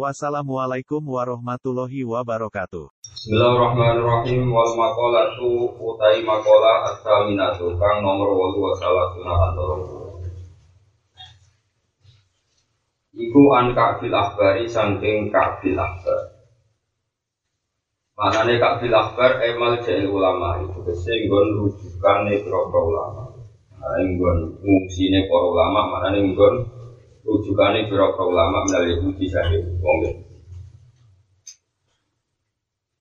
Wassalamualaikum warahmatullahi wabarakatuh. Bismillahirrahmanirrahim. Wal maqalatu utai maqalah at-taminatu kang nomor 8 wa salatuna antara Iku an ka'fil akhbari saking ka'fil akhbar. Manane ka'fil akhbar emal jahil ulama. Itu kese nggon rujukan ne ulama. Nah, nggon ngungsine para ulama manane nggon rujukannya beberapa ulama melalui budi sahih wong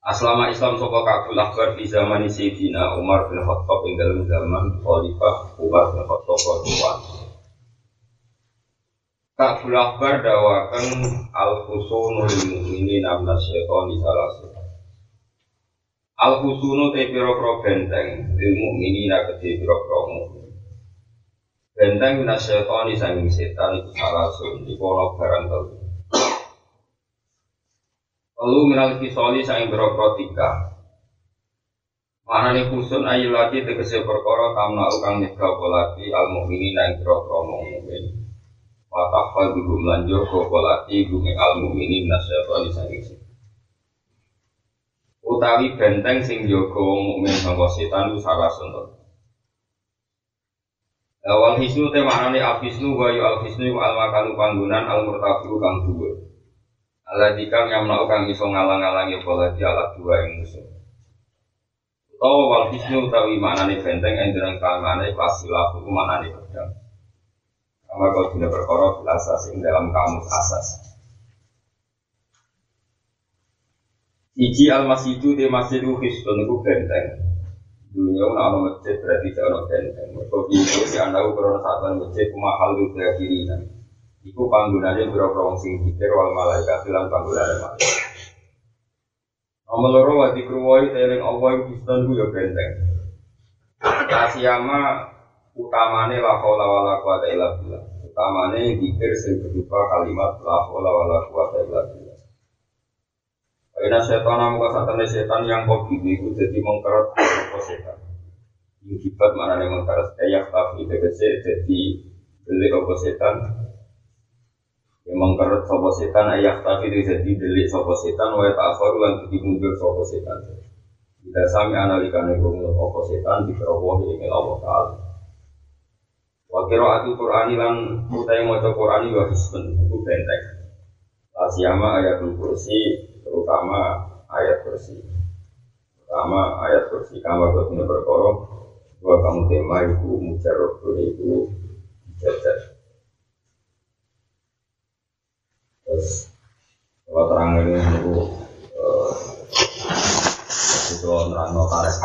Aslama Islam sopa kabul akbar di zaman Sayyidina Umar bin Khattab yang dalam zaman Khalifah Umar bin Khattab kedua. Kabul akbar dawakan al-husunu lil mu'minin amna syaitan di salah Al-husunu te piro benteng lil mu'minin akati piro-piro mu'min Benteng minas syaitan sanging setan itu salah sun di kono barang telu. Lalu minal kisoli sanging berokro tiga. Nih kusun ayu lagi tegese perkara tamna ukang nyegah lagi al mukminin yang berokro mukmin. Watafal dulu melanjur koko lagi bumi al mukminin minas syaitan sanging setan. Utawi benteng sing jogo mukmin sangka setan salah sun Wal hisnu te maknane al hisnu wa yu al hisnu al makanu panggonan al murtafiu kang dhuwur. Alladzi kang yamna'u kang iso ngalang-alangi baladi alat dua ing musuh. Utawa wal hisnu utawi maknane benteng endereng kalmane pasilah hukum maknane pedang. Kama kau tidak perkara asas ing dalam kamus asas. Iji al masjidu te masjidu hisnun ku benteng dunia una ono masjid berarti tidak ono benteng. Mereka itu di anda ukuran saat masjid mahal itu kayak kiri nih. Iku panggunanya berapa sing pikir wal malaikat bilang panggunanya malaikat. Nomor loro wadi kruwoi teling Allah yang Kristen ku ya benteng. Kasiyama utamane la haula wala quwata illa billah. Utamane dikir sing berupa kalimat la haula wala quwata illa billah. Karena setan namu kasatane setan yang kau itu jadi mengkeret apa setan. Yukibat mana nih mengkeret kayak tapi tegese jadi beli apa setan. Yang mengkeret sopo setan ayah tapi jadi beli sopo setan. Wa ta'akhir lan jadi mundur sopo setan. Tidak sami analikane rumus apa setan di keroboh yang Allah Taala. Wa qiraatul Qur'ani lan utai maca Qur'ani wa hisbun itu benteng. Asyama ayat kursi terutama ayat bersih. Terutama ayat bersih. Kamu punya berkorok bahwa kamu tema itu mujarab itu jajar terus kalau terang ini itu itu nerang notaris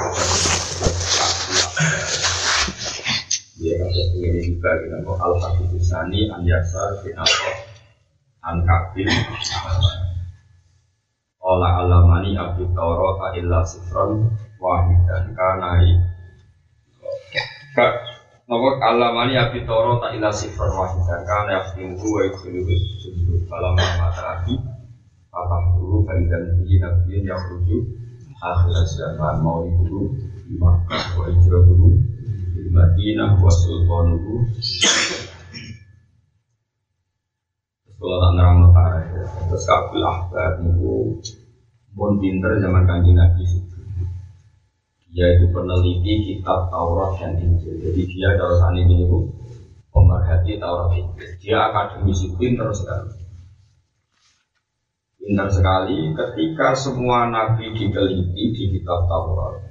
dia kata ini juga kita mau al sani an yasar bin kabin Ola alamani abdi taurata illa sifron wahidan. Kanai Nopo alamani abdi taurata illa sifron wahidan. Kanai abdi muhu wa ikhtiluhu sujud Falam mata abdi Fatah dulu Faidan bihi nabiyin yang rujuk Akhir zaman. Mau dulu Di Makkah wa hijrah dulu Di Madinah wa sultan dulu kalau tak nerang notara terus kabel ahbar niku pun pinter zaman kanji nabi dia itu peneliti kitab Taurat dan Injil. Jadi dia kalau saat ini bu. Pemerhati Taurat Injil. Dia akademisi pinter sekali. Pinter sekali ketika semua nabi diteliti di kitab Taurat.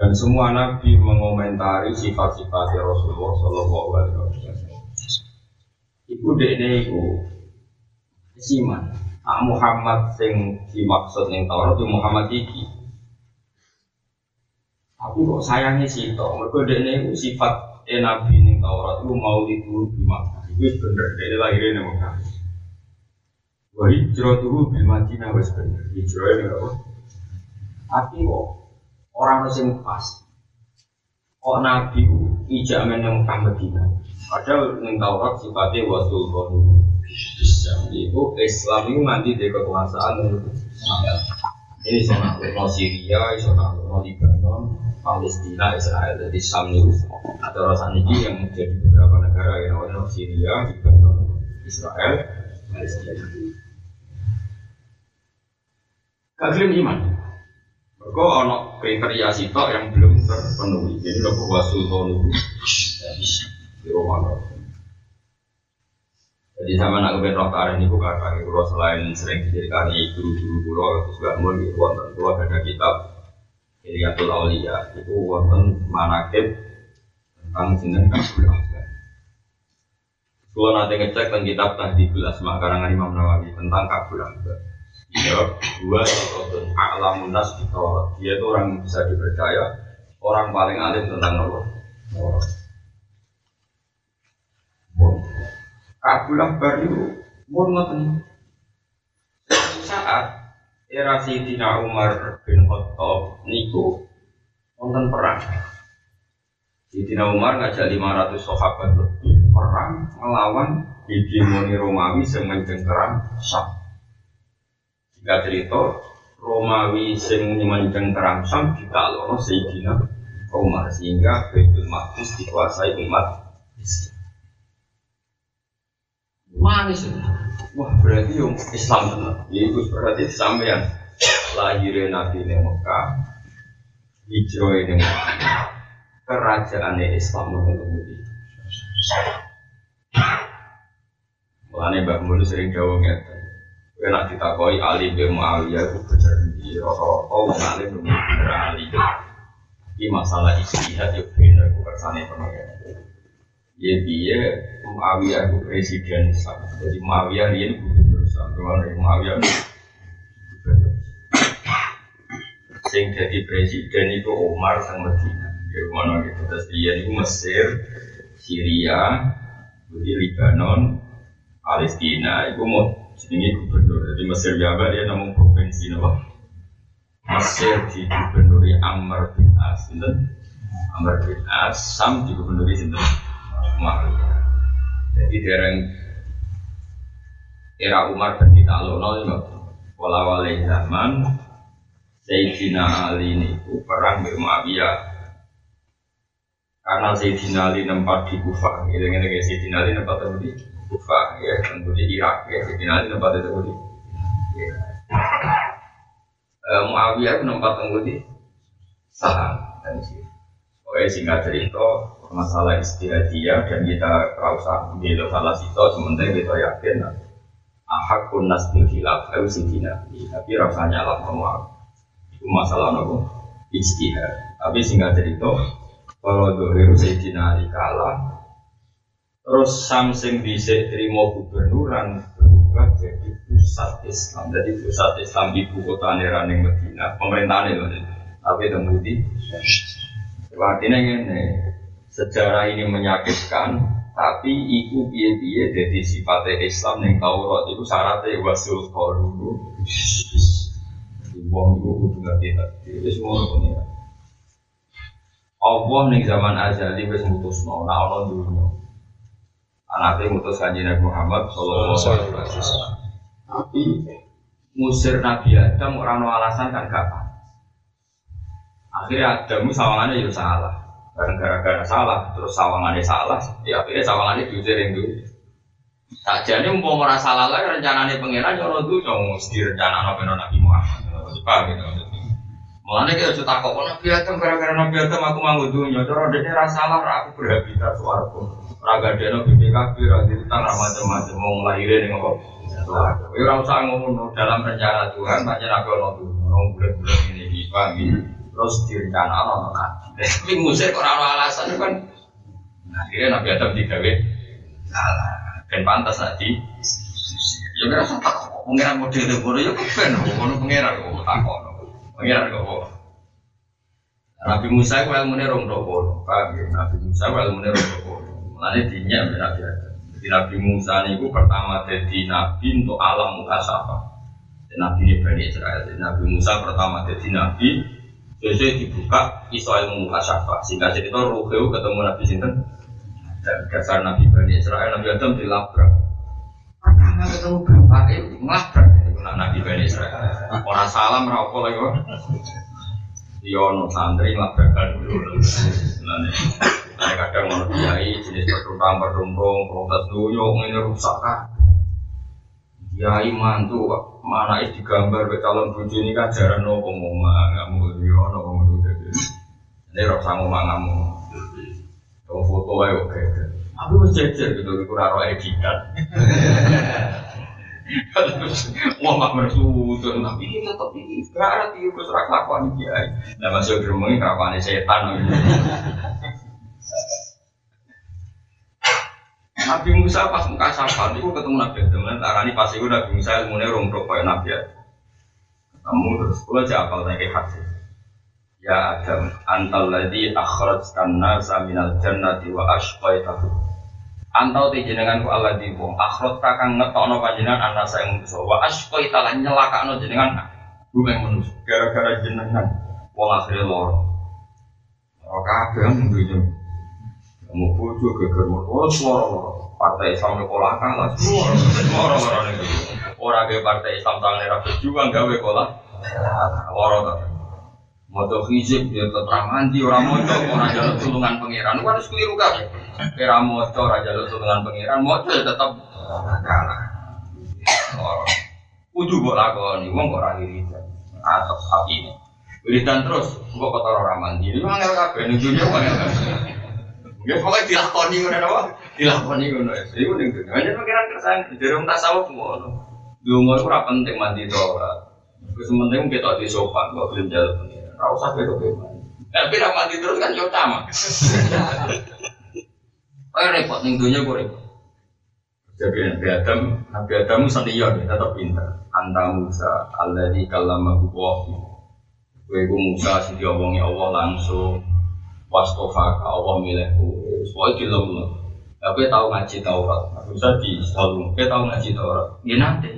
Dan semua nabi mengomentari sifat-sifat Rasulullah Shallallahu Alaihi Wasallam Iku dekne iku siman. Ah Muhammad sing dimaksud ning Taurat itu Muhammad iki. Aku kok sayangnya sih toh, mereka dekne iku sifat e nabi ning Taurat itu mau itu di Makkah. Iku bener dekne lahirnya ning Makkah. Wa hijrah tuh di Madinah wis bener. Hijrah ini apa? Tapi kok orang sing pas. Kok nabi ijamin yang Mekah Medina. Padahal yang Taurat sifatnya wasul Islam itu Islam itu nanti di kekuasaan ini sana no Syria, sana no Lebanon, Palestina, Israel, jadi Sam itu atau rasa ini yang menjadi beberapa negara yang namanya Syria, Lebanon, Israel, Palestina. Kalian iman? Mereka ada kriteria sitok yang belum terpenuhi. Jadi lo wasul itu di Roma. Jadi sama nak kepen roh tarik bukan kaki kulo selain sering diceritakan guru-guru kulo terus mau di wonten kulo ada kitab Iriatul Aulia itu wonten manakib tentang sinten kabulah. Kulo nanti ngecek tentang kitab Tahdidul Asma karangan Imam Nawawi tentang kabulah. Dia dua sosok alamun nas Dia itu orang yang bisa dipercaya, orang paling alim tentang Allah. Kabulah baru pun ngoten. Saat era Sayyidina Umar bin Khattab niku wonten perang. Sayyidina Umar ngajak 500 sahabat lebih perang melawan hegemoni Romawi yang mencengkeram Syam. Jika cerita Romawi sing mencengkeram Syam lolos Sayyidina Umar sehingga Baitul Maqdis dikuasai umat Islam. Manis Wah berarti yang Islam benar. Ya itu berarti sampean lahirnya Nabi di Mekah, hijrah di Mekah, kerajaan Islam kemudian. Mulane Mbak Mulu sering jauh ngeten. Kowe nak ditakoi Ali bin Muawiyah itu di rata-rata wong alim bener Ali. Ini masalah istihad yo bener ku kersane pengen. Ya dia Muawiyah itu presiden Islam. Jadi Muawiyah ini gubernur Islam. Kemarin Muawiyah. Sing jadi presiden itu Umar sang Medina. Ya mana gitu. Terus dia itu Mesir, Syria, jadi Lebanon, Palestina. Itu mau jadi gubernur. Jadi Mesir Jawa dia namun provinsi nama. Mesir di gubernuri Amr bin As. Amr bin As. Sam di gubernuri Sinten makhluk. Jadi dereng era Umar dan kita alono itu wala wala zaman Sayyidina Ali ini perang di Muawiyah karena Sayyidina Ali nempat di Kufah gitu kayak Sayyidina Ali nempat di Kufah ya di Irak ya Sayyidina Ali nempat di ya. Uh, Muawiyah nempat di Saham dan sini. Oke singkat cerita masalah istihadiyah dan kita rasa gitu salah situ sementara kita yakin ahak pun nas bil hilaf itu sidina tapi rasanya lah semua itu masalah nopo istihad tapi singkat cerita kalau dohiru sidina kalah terus samsing bisa terima gubernuran berubah jadi pusat Islam. Jadi pusat Islam ibu kota Neraning Medina. Pemerintahan itu tapi temuti artinya ini sejarah ini menyakitkan tapi iku biye jadi sifatnya Islam yang Taurat itu syaratnya wasul dulu Wong itu kudu ngerti tadi itu semua ini Allah nih zaman azali wis mutusno nah ono dunya anaknya mutus kanjeng Nabi Muhammad sallallahu alaihi wasallam tapi musir Nabi Adam orang alasan kan gak akhirnya Adam sawangannya ya salah karena gara-gara salah, terus sawangannya salah, ya akhirnya sawangannya diusir dulu. Tak jadi mau merasa salah lagi rencananya pangeran orang tuh dong mesti rencana nabi Muhammad. Paham gitu Mulanya kita cerita kok nabi Adam gara-gara nabi Adam aku mau dunia, terus dia rasa salah, aku berhabitat suaraku. Raga dia nabi PKB, raga utang macam-macam mau ngelahirin yang apa. Ya orang usah ngomong dalam rencana Tuhan, banyak nabi orang tuh, orang bulan-bulan ini, paham gitu terus direncana ono kaji. Tapi musik orang alasan kan akhirnya Nabi Adam digawe salah dan pantas tadi. Ya kira tak kok pengiran model bodoh ya kepen ngono pengiran kok tak kok. Pengiran kok Nabi Musa itu ilmu rong dopo, paham ya? Nabi Musa itu ilmu rong dopo. Mulanya dinya Nabi Adam. Jadi Nabi Musa itu pertama jadi nabi untuk alam muka Nabi ini Bani Israel. Nabi Musa pertama jadi nabi Jadi dibuka iso ilmu mukasyafah sehingga cerita Ruheu ketemu Nabi Sinten dan dasar Nabi Bani Israel Nabi Adam dilabrak pertama ketemu bapak itu ngelabrak itu Nabi Bani Israel orang salam rokok lagi kok Yono santri ngelabrakan dulu. Nah, kadang mau kiai jenis bertumpang bertumpung protes dulu ini rusak kan Kiai mantu mana is digambar ke calon buju ini kan jarang nopo ngomong ngamu yo nopo ngomong ini rasa ngamu kalau foto aja oke aku harus jejer gitu aku raro editan mau nggak bersusun tapi ini tetap ini gak ada tiup keserak lakukan kiai nah masih ngomongin kelakuan setan Nabi Musa pas muka safar itu ketemu Nabi Adam dan tarani pas itu Nabi Musa ilmunya rombrok kayak Nabi Adam. Kamu terus kalau jawab lagi hadis. Ya Adam, antal ladzi akhrajtan nasa minal jannati wa ashqaitahu. Antau ti jenengan ku Allah di wong akhraj kakang ngetokno panjenengan anasa yang manusa wa ashqaita lan nyelakakno jenengan bumi manusa gara-gara jenengan wong akhire loro. Ora kabeh ndunya kamu bojo geger oh suara partai Islam sekolah kalah. Semua suara itu orang partai Islam tangan era berjuang gawe kolah. Loro tuh Moto fisik dia tetap mandi orang moto orang jalur tulungan pangeran kan harus keliru kan kira moto orang jalur tulungan pangeran moto ya tetap kalah Kudu buat lakoni, wong kok ora iri atau sapi ini. Wiridan terus, kok kotor orang mandi. Ini mangel kabeh, ning dunya mangel kabeh. Ya pokoknya dilakoni ngono apa? Dilakoni ngono. Iku ning dunya. Hanya pikiran kersane wong tasawuf ngono. Dungo iku ora penting mandi to ora. Wis penting kita di sopan kok belum jalan Ora usah mandi. Tapi ra mandi terus kan yo sama. Oh repot ning dunya kok repot. Jadi Nabi Adam, Nabi Adam senior tetap pintar. Anta Musa, Allah di kalamahu wahi. Kue Musa, sing diomongi Allah langsung wastofa Allah milihku soalnya di lemu tapi tahu ngaji Taurat bisa di selalu tapi tahu ngaji Taurat ya nanti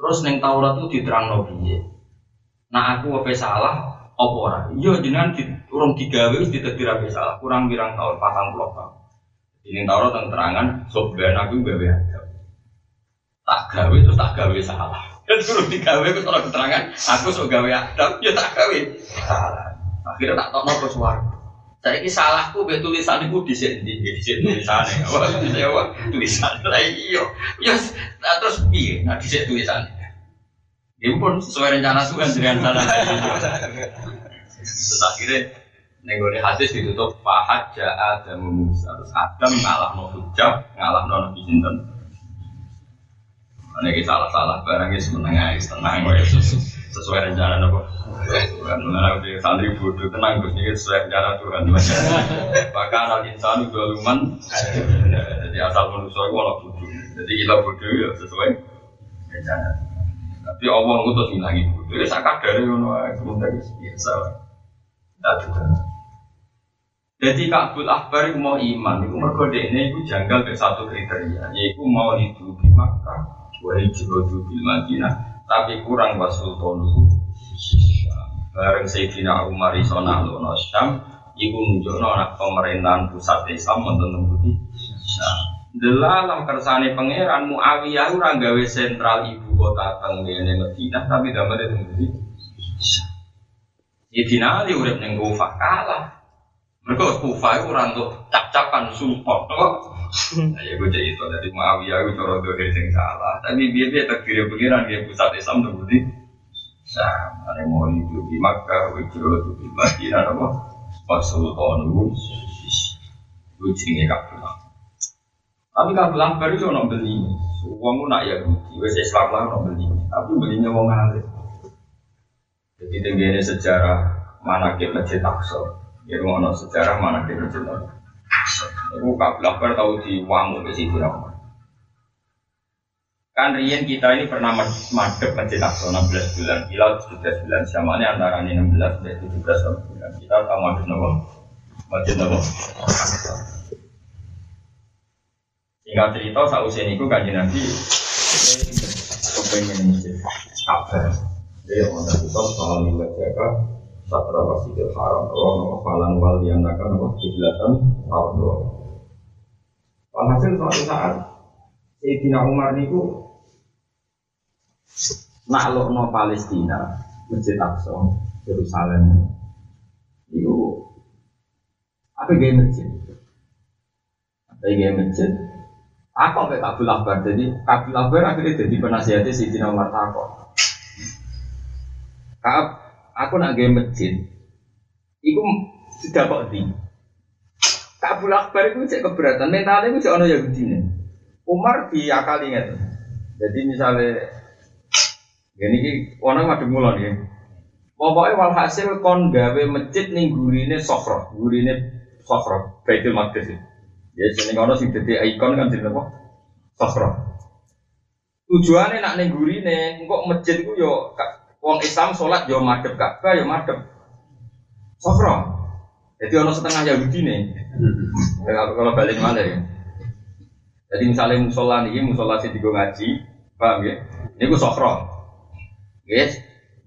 terus neng Taurat itu diterang nabi nah aku apa salah apa ora iya jenengan di urung digawe wis ditetir apa salah kurang birang tahun patang puluh tahun ini Taurat yang terangan sobat aku gawe ada tak gawe terus tak gawe salah dan suruh digawe itu orang keterangan aku sok gawe adab ya tak gawe salah Akhirnya tak tahu nopo suara. Saya ini salahku be tulisan itu di sini di sini tulisannya. Wah, di apa? Tulisan lah iyo. Ya, terus piye? Nah, di sini tulisannya. Ini pun sesuai rencana Tuhan dengan sana. Terus akhirnya nenggone hadis ditutup Fahad ja'a dan Musa. Terus Adam ngalah no hujab ngalah no nabi sinten? Ini salah-salah barangnya semenengah tenang sesuai rencana nopo? Tuhan mengenai di santri bodoh tenang Gus ini sesuai rencana Tuhan. Bahkan al insan juga luman jadi asal manusia itu malah bodoh. Jadi kita bodoh ya sesuai rencana tapi Allah ngutus ngilangi bodoh ya sakit dari ono sementara biasa. Tidak Tuhan jadi Kabul Akbar itu mau iman, itu mereka ini itu janggal ke satu kriteria, yaitu mau hidup di Makkah, wahai hidup di Madinah, tapi kurang wasultonu bareng Sayyidina Umar iso nalono Syam iku nunjukno anak pemerintahan pusat Islam wonten tembuti Syam delalah kersane pangeran Muawiyah ora gawe sentral ibu kota teng Madinah tapi damel tembuti Sayyidina Ali urip ning Kufah kalah mereka Kufah itu orang untuk cap-capan support Nah, ya gue jadi itu dari Muawiyah itu cara doa sing salah. Tapi dia dia takdir pengiran dia pusat Islam tuh budi. Sam, ada mau itu di Makkah, wajro itu di Madinah, apa? Pasultan itu, gue jenenge kabel. Tapi kabel akbar itu orang beli. Uangmu nak ya, gue Islam lah orang beli. Tapi belinya uang alim. Jadi tenggine sejarah mana kita masjid Aqsa. Ya, ngono sejarah mana kita masjid Aqsa. Iku kabel tahu di wangu ke situ Kan Rian kita ini pernah madep masjid Aqsa 16 bulan, Hilal 17 bulan, samanya antara ini 16 dan 17 bulan. Kita tahu madep nopo, masjid nopo. Singkat cerita, sausia ini kan Nabi kepengen masjid Ka'bah. Dia mau kita soal jaga satra Masjidil Haram. Allah nama falan wal dianakan nama kiblatan Allah Walhasil suatu saat Sayyidina Umar niku naklukno Palestina Masjid Aqsa Yerusalem. Itu apa gaya masjid. Apa gaya masjid Aku sampai Kabul Akbar, jadi Kabul Akbar akhirnya jadi penasihatnya si Dina Umar Tako. Kaab, aku nak gaya masjid, Iku sudah kok di. Kabul Akbar itu cek keberatan, mentalnya itu cek ono Yahudi nih. Umar diakali nggak Jadi misalnya, gini ki, orang madem mulon ya. Pokoknya walhasil kon gawe masjid nih gurine sofro, gurine sofro, Baitul Maqdis. Ya sini kono sing dadi ikon kan jenenge apa? Sofro. Tujuannya nak ning gurine, engko masjid ku yo wong Islam sholat yo madhep Ka'bah yo madhep Sofro. Jadi ono setengah Yahudi nih. Kalau kalau balik mana ya? Jadi misalnya musola nih, musola sih tiga ngaji, paham ya? Ini gue sofro, yes.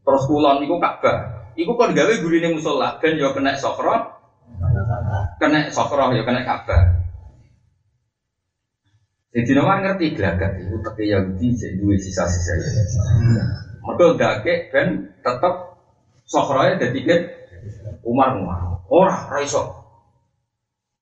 Terus kulon niku Ka'bah. Iku kon gawe gurine musola, ben yo kena sofro, kena sofro yo kena Ka'bah. Jadi nomor ngerti gelagat itu tapi Yahudi jadi dua sisa-sisa ya. Mereka dake ben tetap sofronya jadi kan Umar Umar. Ora raiso.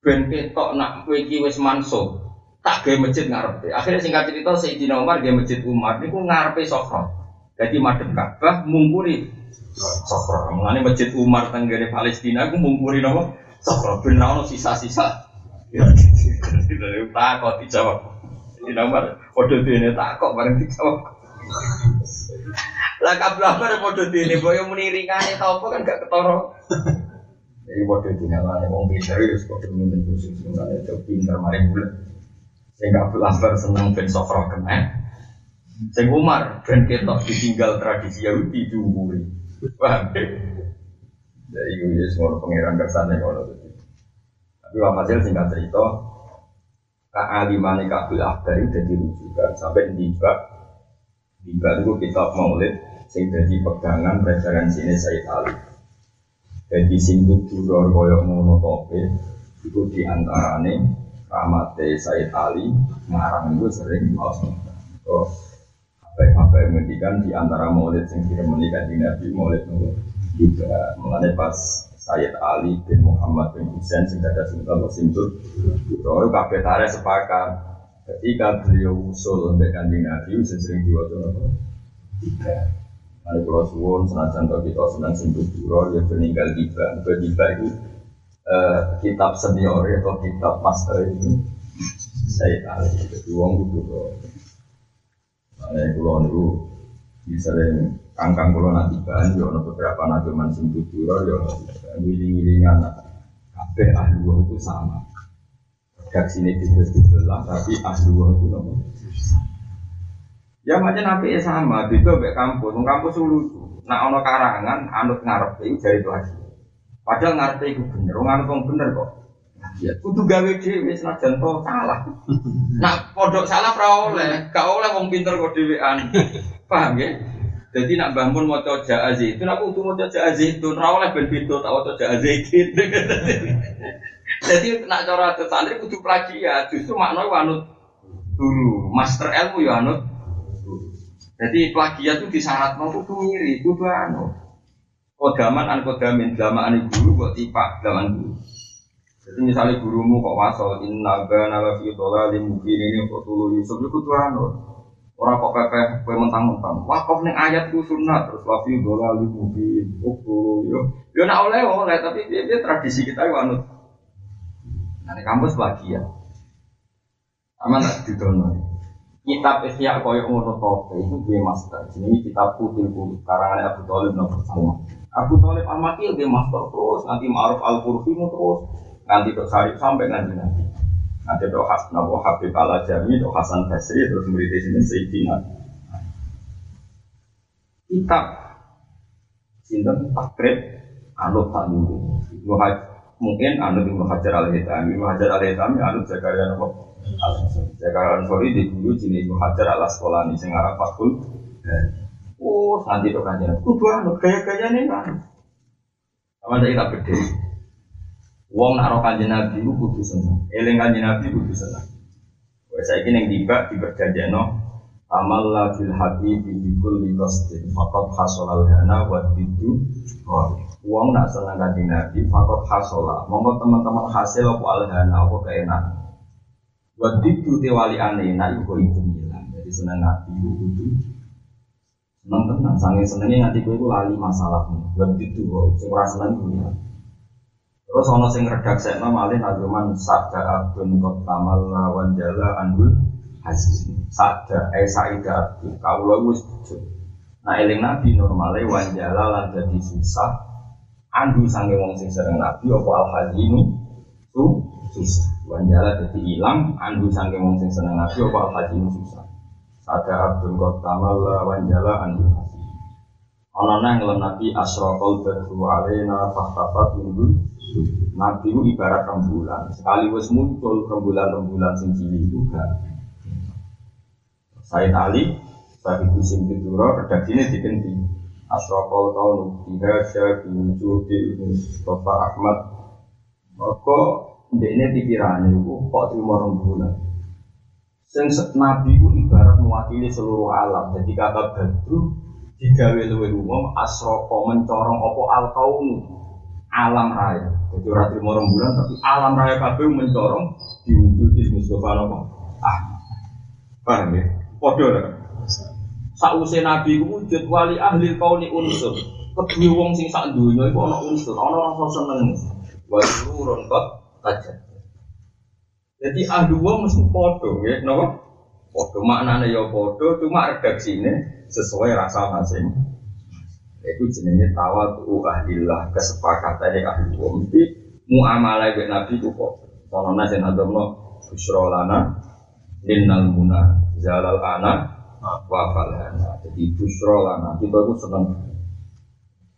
Ben ketok nak kowe iki wis manso. Tak gawe masjid ngarepe. Akhirnya singkat cerita Sayyidina Umar gawe masjid Umar niku ngarepe sofro. Jadi madhep Ka'bah mungkuri sofro. Mulane masjid Umar tenggene Palestina ku mungkuri napa? Sofro ben ora ono sisa-sisa. Ya, tak kok dijawab. Di nomor podo dene tak kok bareng dijawab. Lah kablabar podo dene boyo muni ringane ta apa kan gak ketara. Jadi podo dene lah wong pinter wis podo muni khusus ngene itu pinter mari bulan. Sing kablabar seneng ben sofro kena. Sing Umar ben ketok ditinggal tradisi Yahudi diumuri. Paham? Ya semua pangeran kersane kalau Tapi hasil singkat cerita, kealimane Kabul Akbar itu jadi rujukan. Sampai tiba tiba itu kitab Maulid sing jadi pegangan referensi ini Sayyid Ali. Jadi sing duror koyok ngono tope itu diantarane ramate Sayyid Ali ngarang itu sering maus Oh, apa yang mendikan di antara Maulid sing kira menikah di Nabi Maulid juga. Mengenai pas Sayyid Ali bin Muhammad bin Husain sing ada sultan Simtul Roy kabeh tarik sepakat. Ketika beliau usul sampai kanjeng Nabi sering diwaca apa? Tiga Ada pulau suwon senajan kalau kita senang Simtul Duro dia meninggal tiba. Tiba itu eh, kitab senior atau kitab master itu Sayyid Ali. Jadi uang kudu Nah, pulau itu bisa kangkang kulo nanti bahan yo ono beberapa nabi sing tuturo yo ngiling-ngilingan kabeh ahli itu sama. Redaksi ini dibelah tapi ahli itu nopo? Ya macam nabi sama itu be kampus. Kampus lucu. Nak ono karangan anut ngarep itu jadi lagi padahal ngarep itu bener. Orang anut bener kok. Ya, kudu gawe dhewe senajan to salah. Nak pondok salah ora oleh, gak oleh wong pinter kok dhewean. Paham ya? Jadi nak bangun mau coba itu, aku tuh mau coba itu, ora oleh ben beda tak coba azizin. Jadi nak cara santri kudu plagiat, justru makna wanut dulu, master ilmu ya anut. Jadi plagiat itu disyarat mau kudu ngiri, kudu anu. Kodaman an kodamin, an guru buat tipak, zaman guru. Jadi misalnya gurumu kok wasol inna bana la fi dhalalin mubin ini kok tulu Yusuf itu anu. Orang kok pepe kue mentang-mentang. Wakaf ning ayat ku sunat terus la fi dhalalin mubin. Kok tulu yo. Yo nak oleh oleh tapi dia, dia tradisi kita itu anu. Nah, di kampus lagi ya. Aman tak didono. Kitab Ihya koyo ngono tope itu gue master. Ini kitab putih putih karangan Abu Thalib nomor sama. Abu Thalib Al-Makil dia master terus, nanti Ma'ruf Al-Qurfi terus nanti dok Sarif sampai nanti nanti nanti dok Has Nabi Habib Al Jami dok Hasan Basri terus murid di sini Sayyidina. Kitab. Sinten? Takrib. Anut Ibnu mungkin anut Ibnu Hajar Al Hitami Ibnu Hajar Al Hitami anut Zakaria Nabi Zakaria Ansori di dulu jenis Ibnu Hajar Al Asqalani sing arah Fakul Oh, nanti dok kanjeng. Kudu anut gaya-gaya nih kan. Sama saya tak. Wong nak roh kanjeng Nabi ku kudu seneng. Eling kanjeng Nabi kudu seneng. Wes saiki ning tiba diperjanjiano amal la fil habibi bi kulli qasdin faqad hasala al hana wa didu Wong nak seneng kanjeng Nabi faqad hasala. Monggo teman-teman hasil apa al hana apa keenakan. Wa didu te wali ane nak iku itu bilang. Jadi seneng Nabi ku kudu seneng tenan sange senenge nganti kowe iku lali masalahmu. Wa didu kok ora seneng. Terus ono sing redakseno malih nazuman sabda abdun qad tamalla wan jala anhul hasin. Sabda eh saida abdun kawula wis Nah eling nabi normale wan jala lan dadi susah andu sange wong sing sering nabi apa al hazinu su susah. Wan jala dadi ilang andu sange wong sing seneng nabi apa al hazinu susah. Sabda abdun qad tamalla wan jala anhul hasin. Ana nang nabi asraqal badru alaina fahtafat min Nabi itu ibarat rembulan. Sekali wis muncul rembulan-rembulan sing cilik itu gak. Saya tali, saya ibu sing dituro, redaksi ini diganti. Asrokol kaunu bihaja biwujudil Mustafa Ahmad. Maka ini pikirannya itu kok terima rembulan. Sing Nabi itu ibarat mewakili seluruh alam. Jadi kata Badru digawe luwih umum asroko mencorong opo al kaunu alam raya. Jadi orang terima rembulan tapi alam raya kabeh mencorong diwujudi Mustafa apa? Ah, paham ya? Podo lah. Sausai Nabi wujud wali ahli kauni unsur. Kedua wong sing sak dunya iku ana unsur, ana rasa seneng. Wa surun kot aja. Jadi ahli wong mesti podo ya, napa? Podo maknane ya podo, cuma redaksine sesuai rasa masing itu jenenge tawadu ahlillah kesepakatan ahli wong mesti muamalah dengan nabi itu kok. Kalau nasi nadomno busro lana linnal muna zalal ana wa falana jadi busro lana. Kita itu seneng.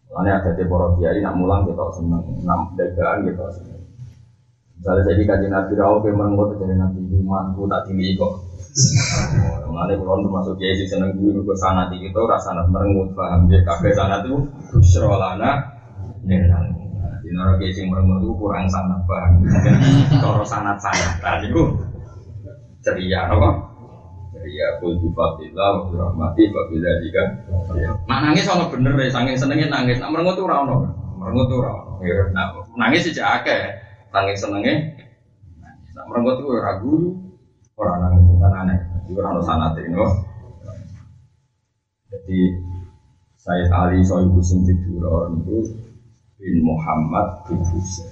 Lainnya ada di para kiai nak mulang kita seneng, nam dagang kita seneng. Misalnya jadi kaji nabi rawuh ke merenggut jadi nabi imanku tak tinggi kok. Mengenai kulon termasuk kiai si seneng gue gue sanat itu rasa sanat merengut paham dia kafe sanat itu busrolana nenang. Di nara kiai sing merengut itu kurang sanat paham. Toro sanat sanat tadi itu ceria apa? Ceria bifatillah wa rahmati wa bila jika. Nak nangis ono bener ya, saking senengnya nangis. Nak merengut tuh rano, merengut tuh rano. Nah nangis sih akeh, saking senengnya. Nak merengut tuh ragu. Orang nangis kan aneh. Itu orang sanat ini. Jadi Sayyid Ali Sohibu Sing orang itu bin Muhammad bin Husain.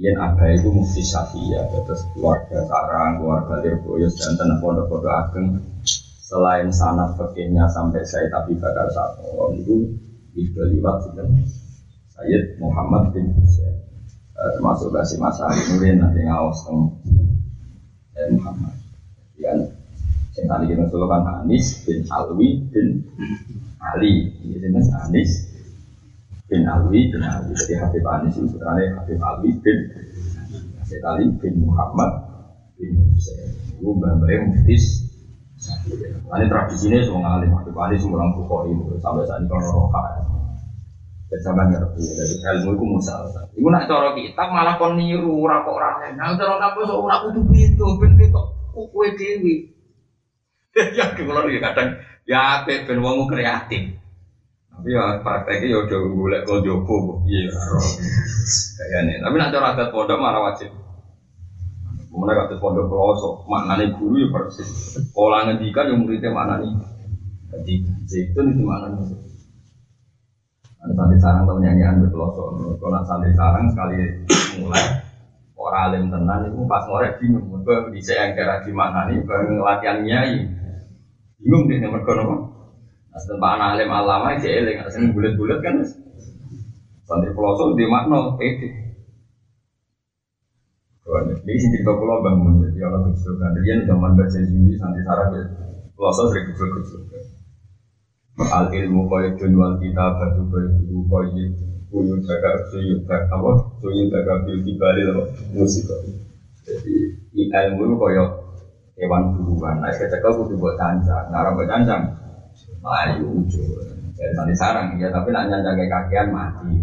Yen ada itu mufti Syafi'iyah, terus keluarga Sarang, keluarga Lirboyos, dan tanah pondok-pondok ageng. Selain sanat fakihnya sampai saya tapi bakar satu itu itu liwat itu Sayyid Muhammad bin Husain termasuk kasih masa Nurin nanti ngawas tentang dan Muhammad. Yang tadi kita kan Anis bin Alwi bin Ali. Ini jenis Anis bin Alwi bin Ali. Jadi Habib Anis itu sebenarnya Habib Alwi bin Habib Ali bin Muhammad bin Hussein. Itu mbak-mbaknya muftis. Ini tradisinya semua ngalim Habib Ali semua orang Bukhari sampai saat ini kalau roha. Sampai ngerti, jadi ilmu itu musal. Ibu nak cara kitab malah kon niru ora kok ora Nah cara kampus ora kudu pitu, ben ketok kowe dhewe. Ya kula iki kadang ya apik ben wong kreatif. Tapi ya prakteknya ya udah golek kok jopo Iya, kayaknya. Tapi nak cara adat pondok malah wajib. Kemudian kata pondok pelosok, maknanya guru ya persis. Kalau ngendikan yang muridnya maknanya. Jadi itu maknanya. Santri sarang tau nyanyian berpelosok. Kalau santri sarang sekali mulai orang alim tenan itu pas ngorek bingung. Mereka bisa yang kira gimana nih bareng latihan nyai. Bingung deh nomor kono. Nah, Pak anak alim alama aja eling, asing bulat-bulat kan. Santri pelosok di makna pede. Ini sih cerita pulau bangun, jadi kalau kecil kan dia zaman baca juli santri sarang ya pelosok sering kecil-kecil. Al ilmu qaidun wal kitabatu qaidu qaid Kuyun jaga suyun jaga apa? Suyun jaga bil kibali apa? Musik Jadi ilmu itu kaya hewan buruan Nah, kecekel kudu buat cancang Nah, buat cancang Melayu ujung Ya nanti sarang ya, tapi nak nyanjang kayak kakian mati.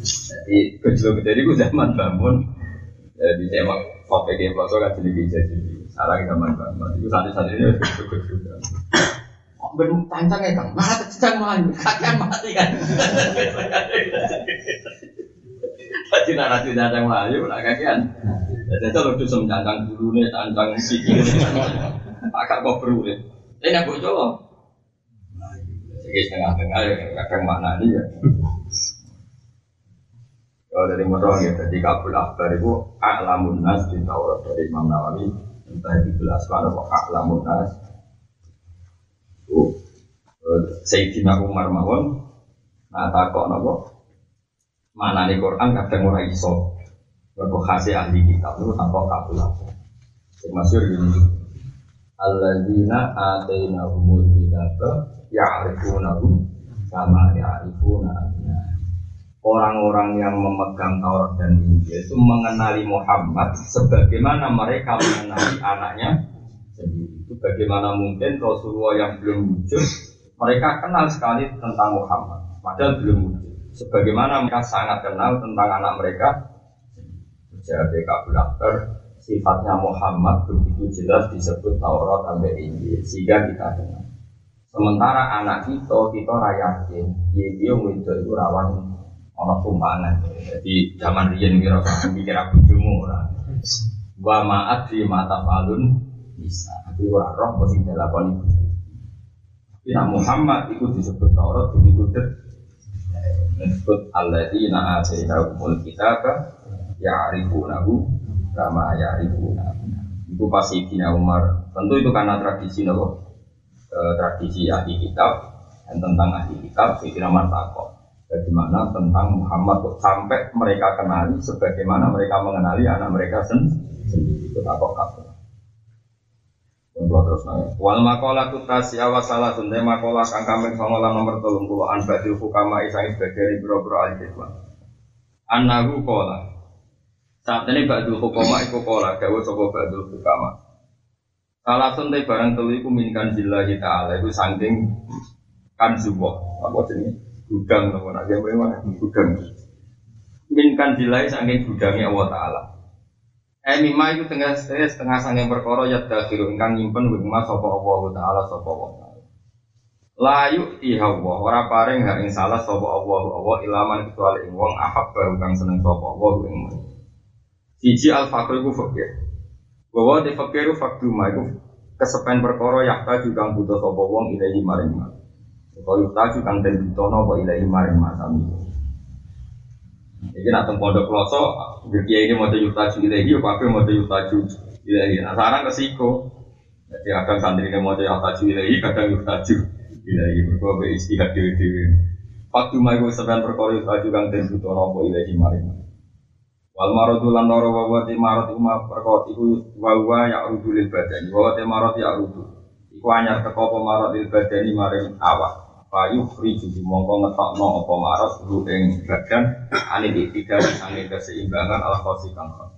Jadi kecil jadi zaman bangun. Jadi saya kopi kayak foto kan jadi jadi sarang zaman bangun. Itu santri-santri ini cukup juga. Ben tancang ya kang, malah kecang malah kakian mati kan. Jadi narasi cancang melayu, nak kakian. Jadi itu lucu cancang dulu nih, cancang sikil, agak kok beru nih. Ini aku coba. Jadi setengah-tengah ya, kadang mana nih ya. Kalau dari motor ya, jadi kabul akbar itu a'lamun nas di Taurat dari Imam Nawawi entah di belas mana kok a'lamun nas. Itu Sayyidina Umar mawon, nah takok nopo mana nih Quran kadang ora iso. Mergo khase ahli kitab itu tanpa kabul akbar. Sing masyhur gini. Alladzina atainahumul kitaba ya'rifunahu kama ya'rifuna orang-orang yang memegang Taurat dan Injil itu mengenali Muhammad sebagaimana mereka mengenali anaknya sendiri. Itu bagaimana mungkin Rasulullah yang belum wujud mereka kenal sekali tentang Muhammad padahal belum wujud. Sebagaimana mereka sangat kenal tentang anak mereka jadi Kabul Akbar sifatnya Muhammad begitu jelas disebut Taurat sampai Injil sehingga kita kenal. Sementara anak kita kita rayakin, dia itu itu rawan ono tumpangan. Jadi zaman riyen kira mikir aku bojomu ora. Wa ma'at fi mata falun bisa. Tapi ora roh kok sing dilakoni. Ya Muhammad itu disebut Taurat begitu det. Disebut alladzina atainahumul kitaba ya'rifunahu kama ya'rifuna. Itu pasti Dina Umar. Tentu itu karena tradisi nopo. Eh, tradisi ahli kitab dan tentang ahli kitab Sayyidina Umar takok bagaimana tentang Muhammad kok sampai mereka kenali sebagaimana mereka mengenali anak mereka sendiri itu tak kok terus nanya. Wal makola tutasi awas salah sunde makola kang kambing songola nomor tolong puluh an badil fukama isang sebagai bro bro al Anahu kola. Saat ini badul hukama iku kola gawe sopo badul fukama. Salah sunde barang telu iku minkan jillahi ta'ala itu sangking kan sebuah apa jenis gudang nak gawe mana gudang. Minkan dilai saking gudangnya Allah Taala. Eh mima itu tengah setengah saking perkara ya dakhiru ingkang nyimpen wing mas sapa Allah Taala sapa Allah Taala. Layu ihawa ora paring hak ing salah sapa Allah Allah ilaman kecuali ing wong ahab baru kang seneng sapa Allah ing siji al fakir iku fakir. Bahwa di fakiru fakduma iku kesepen perkara yakta juga butuh sapa wong ilahi maring mas Kau yutaju kang den butono apa ilahi maring masami. Jadi nak pondok kloso, dia ini mau yutaju ilahi, apa mau yutaju ilahi. Nah sekarang kesiko. Jadi akan santri ini mau yutaju ilahi, kadang yutaju ilahi. Berkuah be istihad dewi dewi. Waktu mai gue sebenarnya perkara yutaju kang den butono apa ilahi maring. Wal maradu lan loro wa ti marad iku perkara iku wa wa ya rudulil badan. Wa marad ya rudul. Iku anyar teko apa marad il badani maring awak. Payu jadi mongko ngetokno apa maros lu ing badan ane di tiga sange keseimbangan ala kosi kangkon.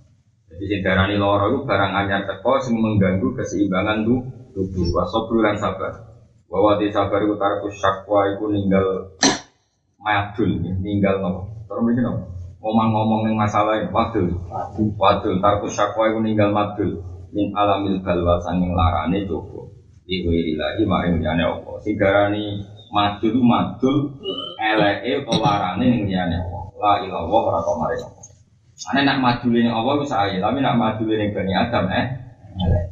Jadi sing darani loro itu barang anyar teko sing mengganggu keseimbangan tu tubuh. Wasobru lan sabar. Bahwa di sabar itu tarku syakwa itu ninggal madul, ninggal nopo. Terus begini nopo. Ngomong-ngomong yang masalah ini, wadul, wadul, tarku syakwa itu ninggal madul. Min alamil balwa sanging larane coba. Iwiri lagi maring liyane apa. Sing darani madul madul eleke atau larane ning liyane Allah. La ilallah ora kok mare. Ane nak madul ning Allah bisa aja, tapi nak madul ning Bani Adam eh elek.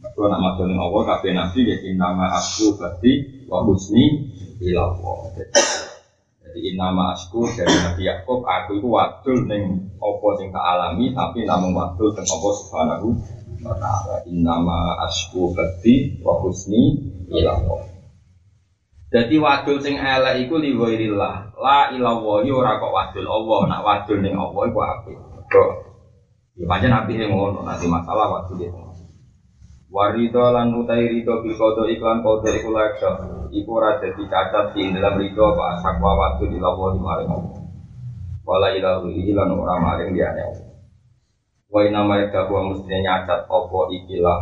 Nak madul ning Allah kabeh nabi ya nama aku berarti wa husni ilallah. Jadi nama asku dari Nabi Yakub aku itu wadul ning apa sing tak alami tapi namun wadul teng apa subhanahu ta'ala. Innama asku berarti wa husni ilallah. Jadi wadul sing elek iku li ghairillah. La ilallah yo ora kok wadul Allah, nak wadul ning Allah iku apik. Kok ya pancen apike ngono, nanti masalah wadul itu. Warido lan utai rido bil kodo iklan kodo iku laksa Iku ora dadi cacat di dalam rido apa sakwa wadul ilallah di maring Allah Wala ilahu lan ora maring liyane Allah Wa ya wa mestinya nyacat opo ikilah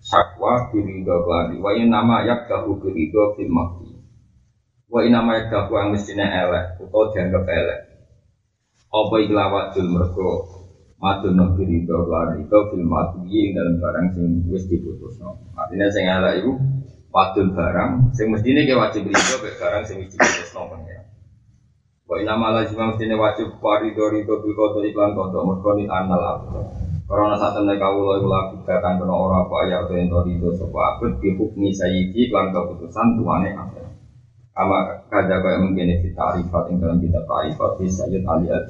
sakwa birido keladi. Wa nama ya dahu birido fil makti. Wa yang mestinya elek atau dianggap elek. Opo ikilah wadul mergo madun no birido keladi itu fil makti dalam barang sing wis diputus. Artinya sing elek itu wadul barang sing mestinya ke wajib birido barang sing wis diputus Wa inna ma lazim mestine wajib warido rido bil qada iklan qada mergo ni anal abd. Karena saat temen kawula iku laku katan kena ora apa ya to ento rido sapa abd bi hukmi sayyidi iklan keputusan tuane abd. Ama kada kaya mungkin di tarifat ing dalam kitab tarifat di Sayyid Ali al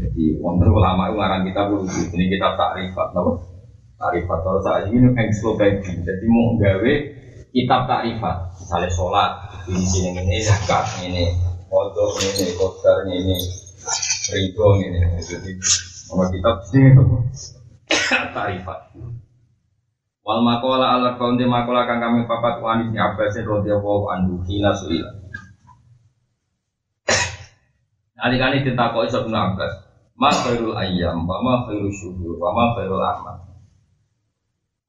Jadi wonten ulama itu ngarang kita dulu ini kita tarifat napa? Tarifat kalau saat ini kan slogan jadi mau gawe kitab tarifat misalnya sholat di sini ini zakat ini Kodok ini, kodar ini, ridho ini. Jadi, nama kitab sini tarifat. Wal makola ala kaunti makola kang kami papat wanis ni abbasin radhiyallahu anhu hina suila. Adik-adik ditakoi ibnu Abbas, ma khairul ayyam, wa ma khairul syuhur, wa ma khairul amal.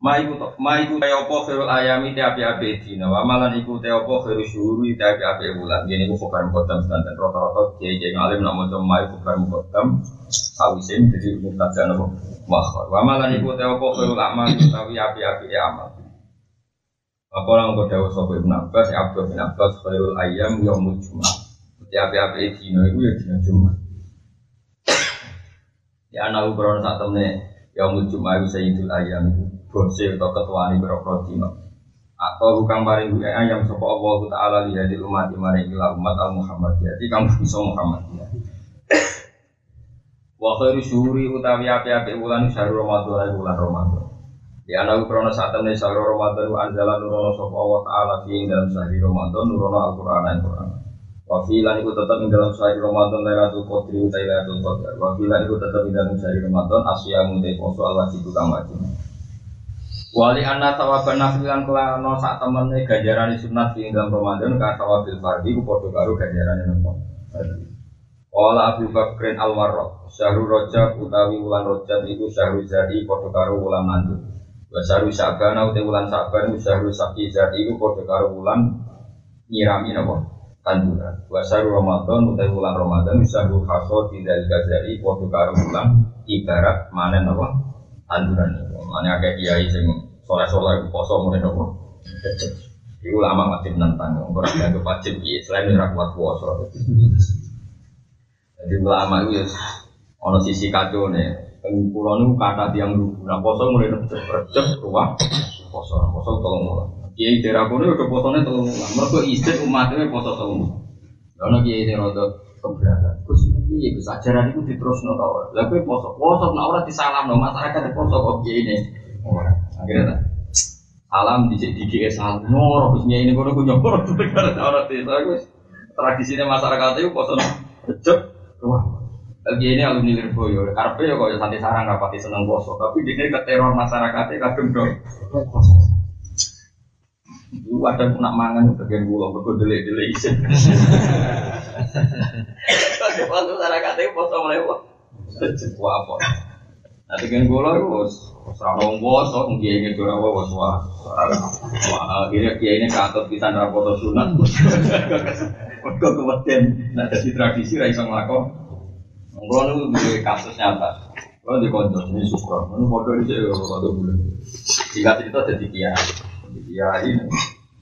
Ma iku to, ma iku te apa khairul ayami te api-api dina, wa malan iku te apa khairul syuhuri te api-api bulan. Gini ku fokar mukotam sedanten rata-rata kiai kiai ngalim nak maca ma iku fokar mukotam sawisin jadi mutaja napa makhor. Wa malan iku te apa khairul amal utawi api-api amal. Apa orang kau dawa sopo ibn Abbas, Abdul bin Abbas, khairul ayam yaumul jumat. Te api-api dina iku ya dina jumat. Ya anak ukuran saat temen yaumul jumat itu sayyidul ayam itu bose atau ketua ini berapa dino? Atau bukan paling gue ayam sopo Allah taala lihat di umat maring ila umat al Muhammad jadi kamu bisa Muhammad ya wa khairu syuri utawi api-api bulan syahrul Ramadan bulan Ramadan. Di anak krono saat ini syahrul Ramadan wa anzala nurono sopo Allah taala fi dalam syahrul Ramadan nurono Al-Qur'an Al-Qur'an wa filan iku tetap di dalam syahrul Ramadan Lailatul Qadri utai Lailatul Qadar. Wa filan iku tetap di dalam syahrul Ramadan asyamu te poso al wajib kang wajib Wali anna tawaban nafilan kelano saat temennya ganjaran sunat di dalam Ramadan ka tawabil fardi ku podo karo ganjaran nopo. Wala Abu Bakrin al Warraq Syahrul Rajab utawi wulan Rajab iku syahrul zari podo karo wulan mandu. Wa syahrul Sa'ban utawi wulan Sa'ban syahrul Saqi zari iku podo karo wulan nyirami nopo tanduran. Wa syahrul Ramadan utawi wulan Ramadan syahrul Hasad di dalika zari podo karo wulan ibarat manen nopo tanduran. Mana kayak kiai sing soleh soleh poso mulai nopo. Iku lama mati menantang, orang yang wajib ya selain ora kuat puasa. Jadi ulama itu ya ono sisi kacau nih. Pulau nu kata tiang dulu, nah poso mulai recep recep ruah poso, poso tolong mulai. Kiai daerah kono udah posone tolong mulai. Mereka istri umatnya poso tolong. Karena kiai ini rada keberatan. Gus iki Gus ajaran itu diterusno ta ora? Lah kowe poso, poso nek ora disalamno masyarakat poso kok kiai ini. Ora. Akhirnya salam di di salam nyoro Gus ini kono ku nyoro gara ora desa Gus. Tradisinya masyarakat itu poso recep ruah. Lagi ini alumni Lirboyo, karpe ya kok santai sarang rapati seneng poso, tapi dia keteror masyarakatnya kadung dong. Lu ada nak mangan bagian gula delay delay isin. Kalau waktu apa? Nanti kan gula itu serabong poso, mungkin ingin curang wah wah wah. Akhirnya dia ini kantor kita rapoto sunat. Kau kemudian nah jadi tradisi raisa ngelakon. Kalau itu kasus nyata. Kalau di konco ini sukro, ini foto ini saya foto bulan. Jika cerita jadi kiai, kiai.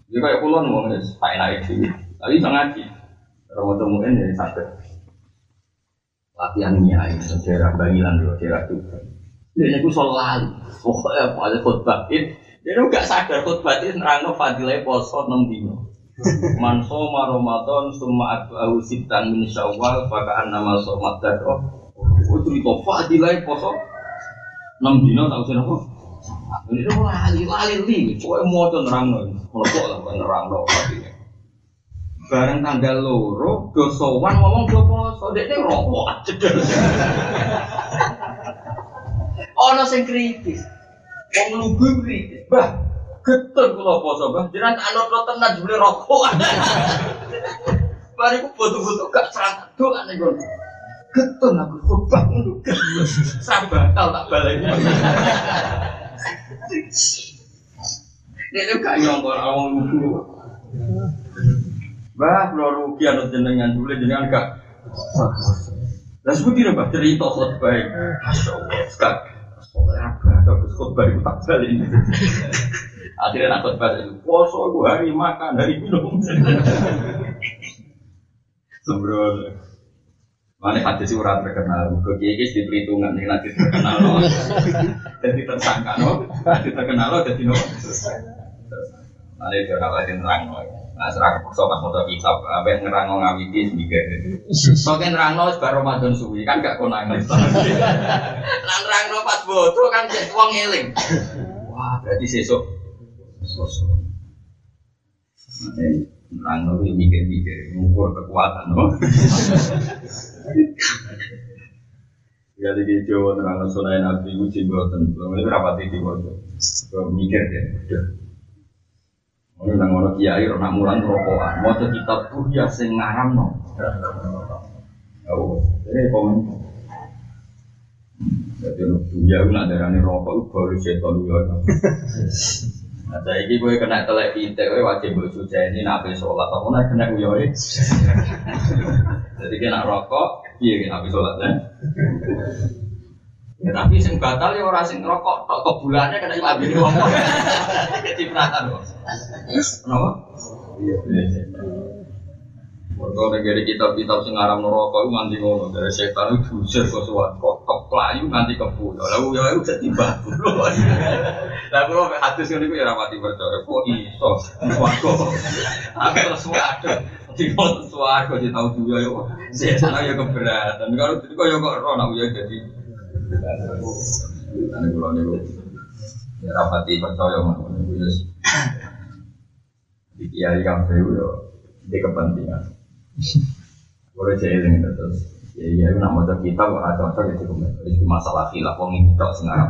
Dia kayak pulau nih, tak. Tapi bisa ngaji. Kalau mau temuin jadi sakit. Latihan kiai, daerah Bangilan dulu, daerah itu. Dia itu sholat, pokoknya apa ada khutbah itu. Dia nggak sadar khutbah itu nerangno fadilah poso enam dino. Man soma Ramadan summa atba'ahu sitan min Syawal fakaan nama somat dadro. Oh cerita fadilah poso 6 dino tak usah apa? Ini lali lali li, kowe moco nerangno. Mlepok lah nerangno fadilah. Bareng tanggal loro do sowan ngomong do poso, dekne rokok cedel. Ono sing kritis. Wong lugu kritis. Bah, Getun kula poso, Bang. Jenengan tak anut tenan jebule rokok. Bariku foto-foto gak serang doan niku. Getun aku khutbah ngono. Sabatal tak baleni. Dia gak nyongkol. Bah, kalau rugi anu jenengan dulu jenengan gak. Lah seperti apa cerita khutbah. Masya Allah? Bagus khutbah itu tak balik. Akhirnya nak itu poso aku hari makan, hari minum. Sembrono. Mana hadis ora terkenal, ke kiai di perhitungan nih nanti terkenal loh, jadi tersangka loh, nanti terkenal loh, jadi loh. Mana itu orang lain terang loh. Nah, serah kepaksa pas mau kitab, apa yang ngerang ngawiti sembilan. Soalnya nerang loh sebar Ramadan suwi kan gak konangan. Nah, nerang loh pas bodoh kan jadi uang eling. Wah, berarti sesuk. Sosok. Nerang loh mikir-mikir, ngukur kekuatan loh. Ya di Jawa terang sunai Nabi uji buatan, belum ini rapat di bodoh. Mikir deh. Ini nang ono kiai ora mulan rokokan, maca kitab buya sing ngaramno. Oh, ini komen. Jadi buya ku nak darani rokok baru setan ya. Nah, saya ini gue kena telek pintek, gue wajib gue suci ini nabi sholat, apa nak kena gue Jadi kena rokok, iya kena nabi sholat ya. Ya tapi sing batal ya orang sing rokok tok kebulannya kena imam ini wong. Cipratan kok. Kenapa? Iya. Mereka negeri kitab-kitab sing aram neraka itu nganti ngono dari setan itu diusir ke suat kok kok pelayu nganti kebu. Lalu ya itu jadi batu. Lah kalau hadis ini ya rapati percaya kok iso swarga. Waduh. Di foto swarga di tahu juga yo. Setan ya keberatan. Kalau kok ya kok roh nak ya jadi Ane kula niku ya rapati percaya ngono niku ya. Di kiai kabeh yo di kepentingan. Boleh jeeling terus. Ya iya nak maca kitab kok ora cocok ya cukup. Iki masalah khilaf wong iki tok sing arep.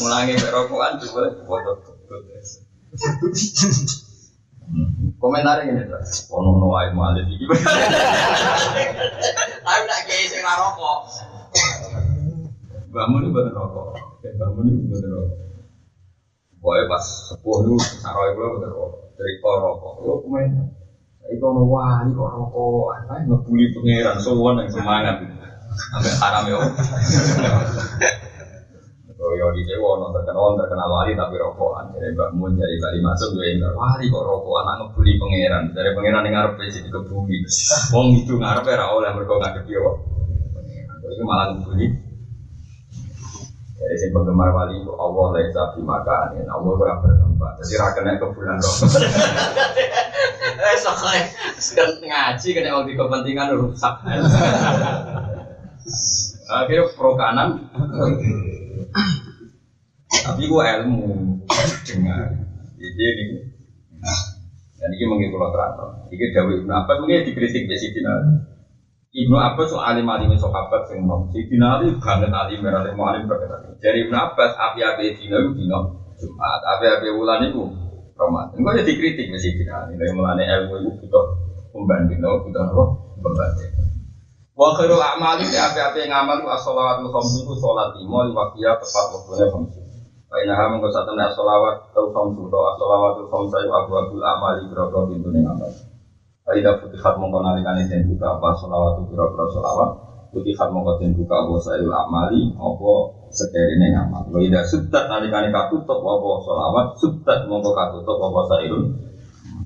Mulangi rokokan juga foto. Komentar ini tuh, ono no air malih iki. Tapi tak kayak sing rokok. Bangun itu bener rokok, bangun itu bener rokok. Pokoknya pas sepuh itu, saroi gue bener rokok, dari kor rokok. Yo komentar, itu ono wah ini kok rokok, apa ngebully pangeran, sowan yang semangat. Sampai haram yo. Yo di Jawa ono terkenal terkenal wali tapi rokokan. Jadi Mbak Mun jadi kali masuk gue enggak wali kok rokokan anak ngebully pangeran. Dari pangeran yang ngarep sih dikebuli. Wong itu ngarep ya oleh mereka nggak dia. Itu malah ngebully. Jadi si penggemar wali itu Allah lesa di makan. Allah kurang bertempat. Jadi rakyatnya ke bulan rokok. Eh soalnya sedang ngaji kena waktu kepentingan rusak. Akhirnya pro kanan. Tapi gua ilmu dengar. Jadi ini, dan ini kalau terang. Ini Dawud Ibnu Abbas mungkin dikritik di sini. Ibnu Abbas so alim alim sahabat sing nom. Si dinali banget alim merah mau alim berkata. Dari Ibnu Abbas api api dina itu dina Jumat, api api bulan itu Ramadan. Enggak jadi kritik di sini. Dari mulane ilmu itu butuh pembanding, butuh apa? Pembanding. Wa khairul a'mali bi api-api ngamal as-shalawatul khamsu salat lima waktu tepat waktunya khamsu. Fa inna ha mengko satene as-shalawat tau khamsu to as-shalawatul khamsu iku abu abul amali biro pintu ning amal. Fa idza futihat mengko nalikane den buka apa shalawatul biro shalawat futihat mengko den buka apa sayul amali apa sekerine ngamal. Wa idza suddat nalikane katutup apa shalawat suddat mengko katutup apa sayul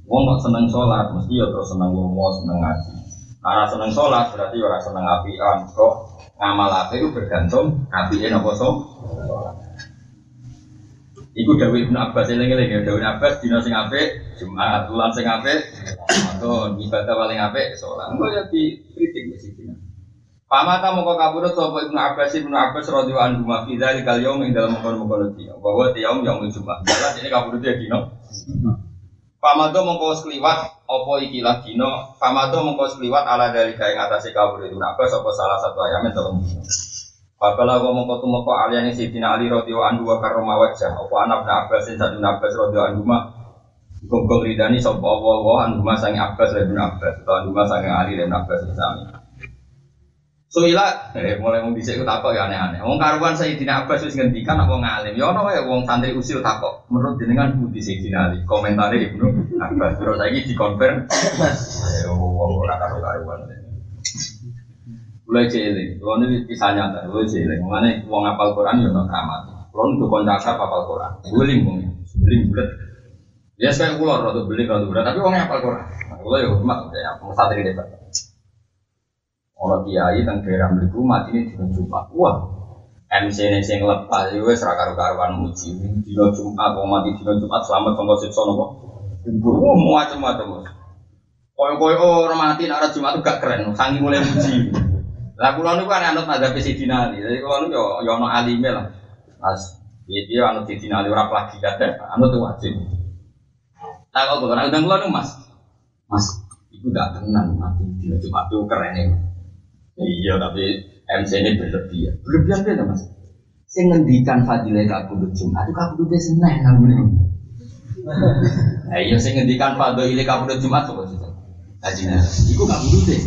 Wong kok seneng sholat, mesti ya terus seneng lomo, seneng ngaji. Karena seneng sholat berarti orang seneng apian. Kok ngamal api itu bergantung apian apa so? Iku Dawi Ibn Abbas yang lagi lagi Dawi Abbas dino sing ape Jumat bulan sing ape Ramadan ibadah paling ape sholat. Enggak ya di kritik di sini. Pamata mau kabur sopo Ibnu Abbas Ibnu Abbas radhiyallahu anhu ma fi dzalikal yaum ing dalam mengkono-mengkono dia. Bahwa yaum yaum Jumat. Jelas ini kabur dia dino. Pamado mongko sekliwat opo ikilah dino Pamado mongko sekliwat ala dari kaya ngatasi kabur itu Abbas apa salah satu ayam yang dino Babala wa mongko tumoko aliyani Sidina Ali radhiyallahu anhu wa karoma wajah Apa anak na Abbas dan satu Abbas radhiyallahu anhu ma Gogol ridani sapa Allah wa anhu ma sangi Abbas dan Ibnu Abbas Atau anhu ma sangi Ali dan Abbas sami Soila, eh, mulai mau dhisik takok ya aneh-aneh. Wong karuan Sayyidina Abbas wis ngendikan apa ngalim. Ya ono wae wong santri usil takok. Menurut jenengan budi Sayyidina Ali. Komentare Ibnu Abbas terus saiki dikonfirm. Eh wong ora karo karuan. Mulai cilik, kalau ini kisah nyata, mulai cilik. Mengenai wong apal Quran ya nak keramat. Kalau untuk kontak apal Quran, beling wong, beling bulat. Ya sekali keluar atau beling atau bulat, tapi wongnya apal Quran. Nah, kalau ya hormat, ya santri debat. Orang kiai tentang daerah beliku mati ini dino Jumat. Wah, MC ini sing lepas itu wes raka karuan muji. Dino Jumat, mau mati dino Jumat selamat sama siksa nopo. Wah, macam-macam. Koyo-koyo orang mati nak Jumat itu gak keren, sangi mulai muji. Lah kula niku kan anut madzhab Sidina Ali. Jadi kula niku yo yo ono alime lah. Mas, dia dia anut Sidina Ali ora lagi kate, anut wajib. Nah kok kula undang kula niku Mas. Mas, itu gak tenan mati dino Jumat itu keren ya. Iya, tapi MC ini berlebihan. Berlebihan beda mas. Saya ngendikan fadilah kabudut Jumat itu kabudutnya seneng namanya. Nah iya, saya ngendikan fadilah kabudut Jumat tuh sih. Kajian, itu kabudutnya.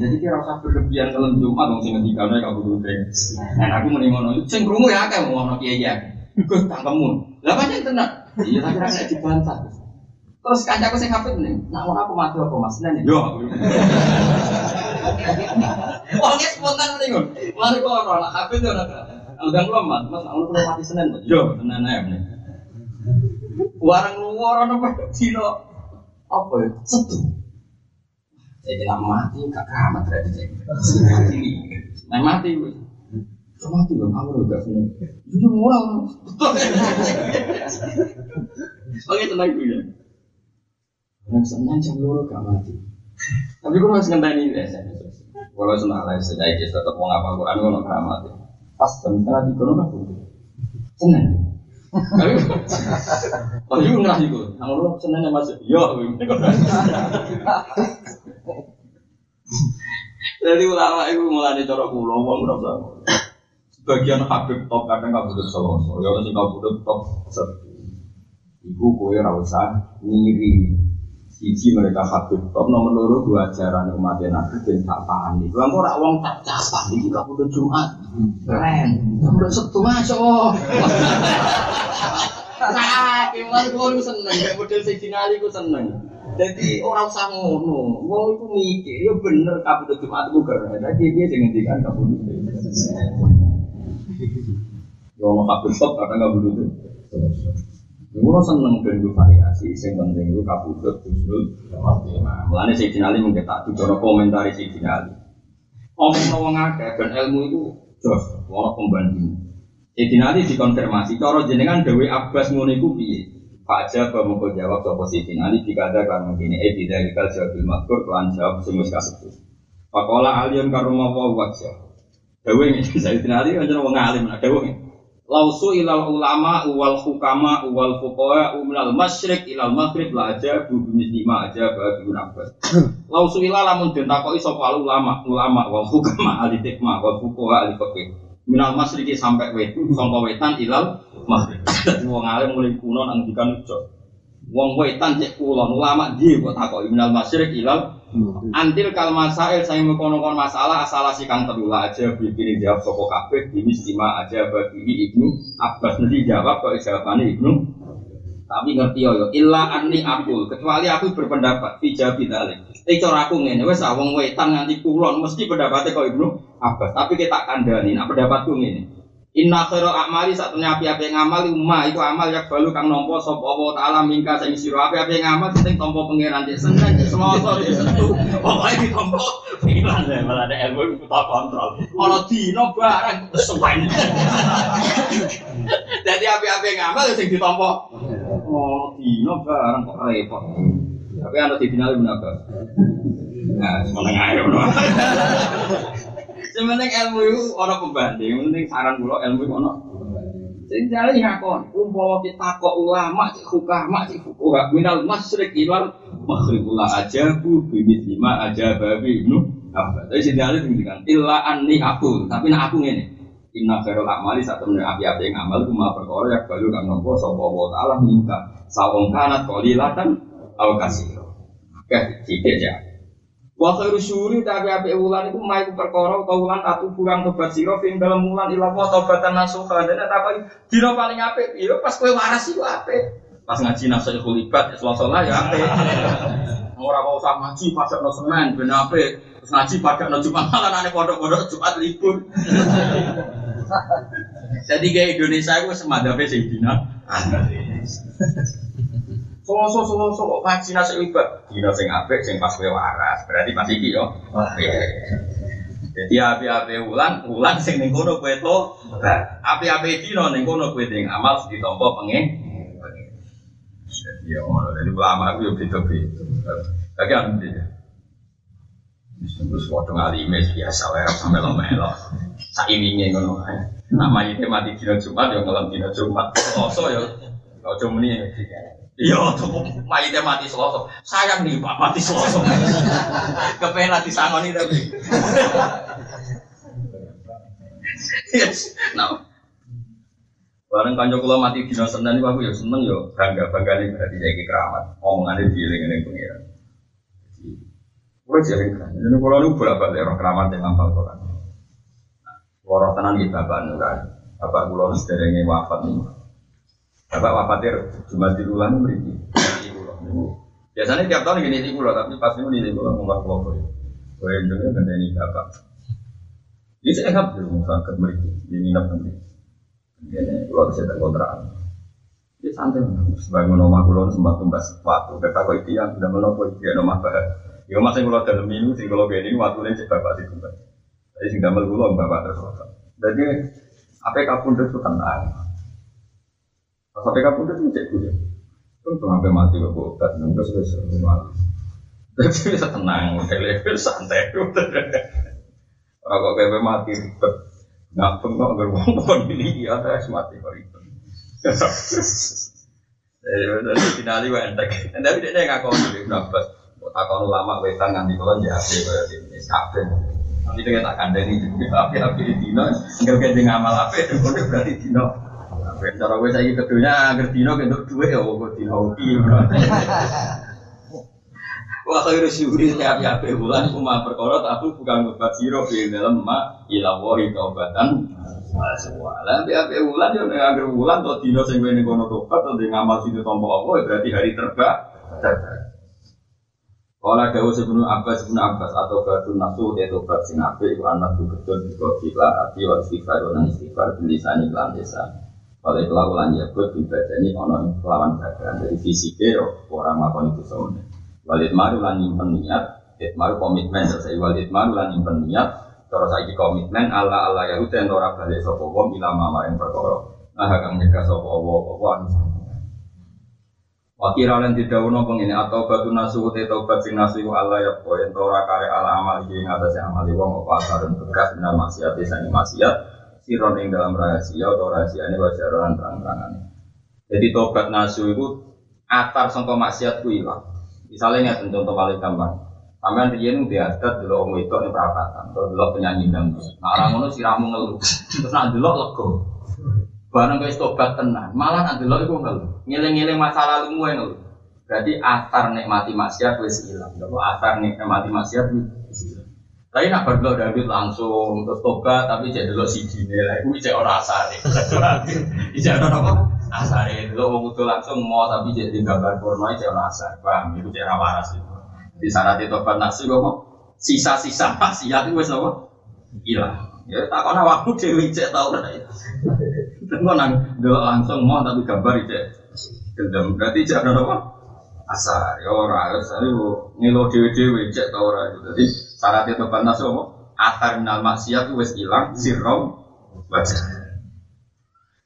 Jadi kira usah berlebihan kalau Jumat dong saya ngendikan kabudutnya. Nah aku mending ngono. Sing krungu ya akeh mau ngono kiai ya. Gus tangkemmu. Lah pancen tenan. Iya, tapi ra dibantah. Terus kancaku sing hafid nih, nak mau aku mati apa mas? Nen yo. Wongnya spontan nih gun. Mari kok orang nak hafid yo nak. Udah belum mas, mas aku perlu mati senen. Yo, senen aja nih. Warang luar orang apa? Cino apa ya? Setu. Saya bilang mati, gak keramat berarti saya. Mati nih, nah mati gue. Cuma mati dong, kamu udah seneng. Itu murah. Oke, tenang gue ya. Yang senang jam loro gak mati. Tapi gue masih ngenteni ini ya. Kalau senang lah sedaya kita tetap mau ngapa Quran gue nggak gak mati. Pas jam setengah tiga nggak pun. Senang. Tapi gue ngerasa itu. Nang lu senang masuk. Yo. Jadi ulama itu mulai cara pulau, wong merasa. Sebagian Habib top kadang nggak butuh solo, ya sih nggak butuh top. Ibu kue rasa ngiri Siji mereka habib top nomor loro dua ajaran umat nabi dan tak paham. Bang ora wong tak capan iki kabudut Jumat. Keren. Kabudut Sabtu masuk. Nah, kemal kuwi seneng, sing dinali ku seneng. Jadi orang usah ngono. Wong iku mikir, ya bener kabudut Jumat ku keren. Jadi dia sing ngendikan kabudut. Yo ono kabudut top kadang kabudut. Mula seneng ben variasi, sing penting ku kabudut husnul khotimah. Mulane sing dinali mung ketak dicono komentari sing dinali. Omong wong akeh ben ilmu itu jos, ora pembanding. Sing dinali dikonfirmasi cara jenengan Dewi Abbas ngono iku piye? Jabba mengko jawab sapa sing dinali dikata kan ngene e tidak dikal jawabil makur kelan jawab sing wis kasebut. Pakola karuma wa wajah. Dewi ini saya dinali kan wong alim nah dewi lausu ilal ulama wal hukama wal fuqaha umnal masyrik ilal maghrib la aja bu lima aja bagi abbas lausu ilal lamun den takoki sapa ulama ulama wal hukama ahli hikmah wal fuqaha ahli fikih minal masyrik sampai wet sangka wetan ilal maghrib. Wong alim mulai kuno nang dikan wong wetan cek kulon ulama dia kok takoki minal masyrik ilal Antil kal masail saya mengkonon masalah asal si kang aja bikin jawab soko kafe ini stima aja bagi ibnu Abbas nanti jawab kok jawabannya ibnu? Tapi ngerti yo illa anni akul kecuali aku berpendapat tidak bidalik eh cara aku ngene wes awong wetan nganti kulon mesti pendapatnya kok ibnu Abbas. Tapi kita kandani nah pendapatku ngene Inna khairu amali satunya api-api ngamal umma itu amal yang balu kang nompo sop Allah taala mingka sing sira api-api ngamal sing tompo pangeran cek seneng cek semoso cek sentu pokoke pikiran saya malah ada ilmu kita kontrol kalau dino barang suwen jadi api-api ngamal sing ditompo oh dino barang kok repot tapi anda di final berapa nah semuanya ayo Sementing ilmu itu orang pembanding, penting saran kula ilmu itu ono. Sing jare ngakon, umpama kita kok ulama cek hukama cek fuqaha minal masyriq ilal maghrib la ajabu bimit lima aja babi ibnu apa. Tapi sing jare ngendikan illa anni aku, tapi nak aku ngene. Inna khairul amali satu menit api-api yang amal kuma perkara yang balu kang nopo sapa wa taala minta sawong kanat qalilatan aw kasiro. Oke, sithik ya. Wa khairu tapi api wulan iku mai perkara utawa wulan tatu kurang tobat sira ing dalam wulan ila wa tobatan nasuha. Dan tak dina paling apik ya pas kowe waras iku apik. Pas ngaji nasihatul ibad selasa lah ya apik. Ora kok usah ngaji padakno semen ben apik. Terus ngaji padakno Jumat malah ane pondok-pondok Jumat libur. Jadi kayak Indonesia itu semadapnya sing dina. Selasa selasa kok ngaji nasi ibad. Dina sing apik sing pas kowe waras. Berarti pas iki yo. Jadi api-api ulan, ulan sing ning kono kowe to. Api-api dina ning kono kowe ning amal ditampa pengen. Jadi ya ngono. Jadi ulama itu yo beda-beda. Lagi anu dia. Terus waktu ngalime biasa wae sampe lo-melo. Saimine ngono itu mati dina Jumat yo ngelam dina Jumat. Selasa yo ojo muni. Iya, tuh mayitnya mati selasa. Sayang nih Pak mati selasa. Kepengen latih sangoni tapi. Yes, nah. Bareng kanjeng kula mati dina Senin niku aku ya seneng ya bangga bangga nih berarti jadi keramat. Omongane dieling ning pengiran. Kulo jadi kan. Ini kulo nu bolak balik orang keramat yang ngapal Quran. Waro tenan iki bapak nuran. Bapak kulo sederenge wafat nih. Bapak wafatir cuma di bulan beri Biasanya tiap tahun gini di pulau, tapi pas ini di pulau ngomong pulau boy. Boy juga kan ini bapak. Ini saya nggak belum sakit beri di minat nanti. Ini pulau bisa kontrakan. Ini santai sebagai nomah pulau sempat tumbas waktu. Kata kau itu yang sudah menopo itu ya nomah bahas. Ya masa pulau dalam minggu sih kalau gini ini cek bapak sih tumbas. Jadi sing damel pulau bapak terus. Jadi apa kapun itu tenang. Sampai kapun itu cek gue. Kan sampai mati kok obat, nunggu selesai. Jadi bisa tenang, level santai. Kok kayak mati ribet. Ngapeng kok ini ada es mati kok ribet. Jadi finali wa entek. Tapi dia nggak kau dulu berapa. Lama wetan nganti ya api kayak ini. Nanti dia tak kandani api api di dino, enggak kayak ngamal api, berarti dino. Cara gue saya kedunya agar dino untuk dua ya kok dino hoki. Wah khairu syuhuri tiap tiap bulan kuma perkara tapi bukan bebat siro di dalam ma ilawahi taubatan semua. Lah tiap bulan yo nek agar bulan to dino sing wene kono tobat to ngamal situ tompo apa berarti hari terbaik. Kala dawu sebelum Abbas sebelum Abbas atau batu nafsu dia tobat sing apik iku anak betul juga kita hati wa istighfar lan istighfar bilisani lan desa. Oleh kelakuan Yakub dibadani ono kelawan badan dari fisiknya orang melakukan itu semuanya. Walid maru lan nyimpen niat, it maru komitmen saya walid maru lan nyimpen niat, terus lagi komitmen Allah Allah ya udah ora balik sopo wong ila mamaring perkara. Nah kang nyegah sopo wong apa anu Wakira lan didhawuhna pengene atau batu nasu te tobat sing nasu Allah ya poin ora kare ala amal iki ing atase amal wong apa asarun bekas benar maksiat sing maksiat siron ing dalam rahasia atau rahasia ini wajaran terang-terangan. Jadi tobat nasu itu atar sangka maksiat ku ilang. Misalnya nih contoh paling gampang. Sampean riyen di adat dulu wong wedok ning perapatan, terus dulu penyanyi dangdut. Nah, orang ngono siramu ngeluh. Terus nak delok lego. Barang guys tobat tenan, malah nak delok iku ngeluh. Ngiling-ngiling masa lalumu yang ngeluh. Berarti asar nikmati maksiat wis ilang. Kalau asar nikmati maksiat wis ilang. Tapi nak berdoa David langsung terus tobat, tapi cek dulu si dine lah, itu cek orang asar Cek orang apa? Asar dulu mau butuh langsung mau tapi cek di gambar porno cek orang asar, paham? Itu cek orang waras itu. Di sana di tobat nasi kok sisa-sisa maksiat itu wes apa? Hilang. Ya tak kena waktu dewi cek tahu lah itu. Tengok nang dulu langsung mau tapi gambar cek gendam. Berarti cek orang apa? Asar. Ya orang asar itu ngelo dewi-dewi cek lah itu. Jadi syarat itu panas apa? Atar minal maksiat wes hilang sirrom wajah.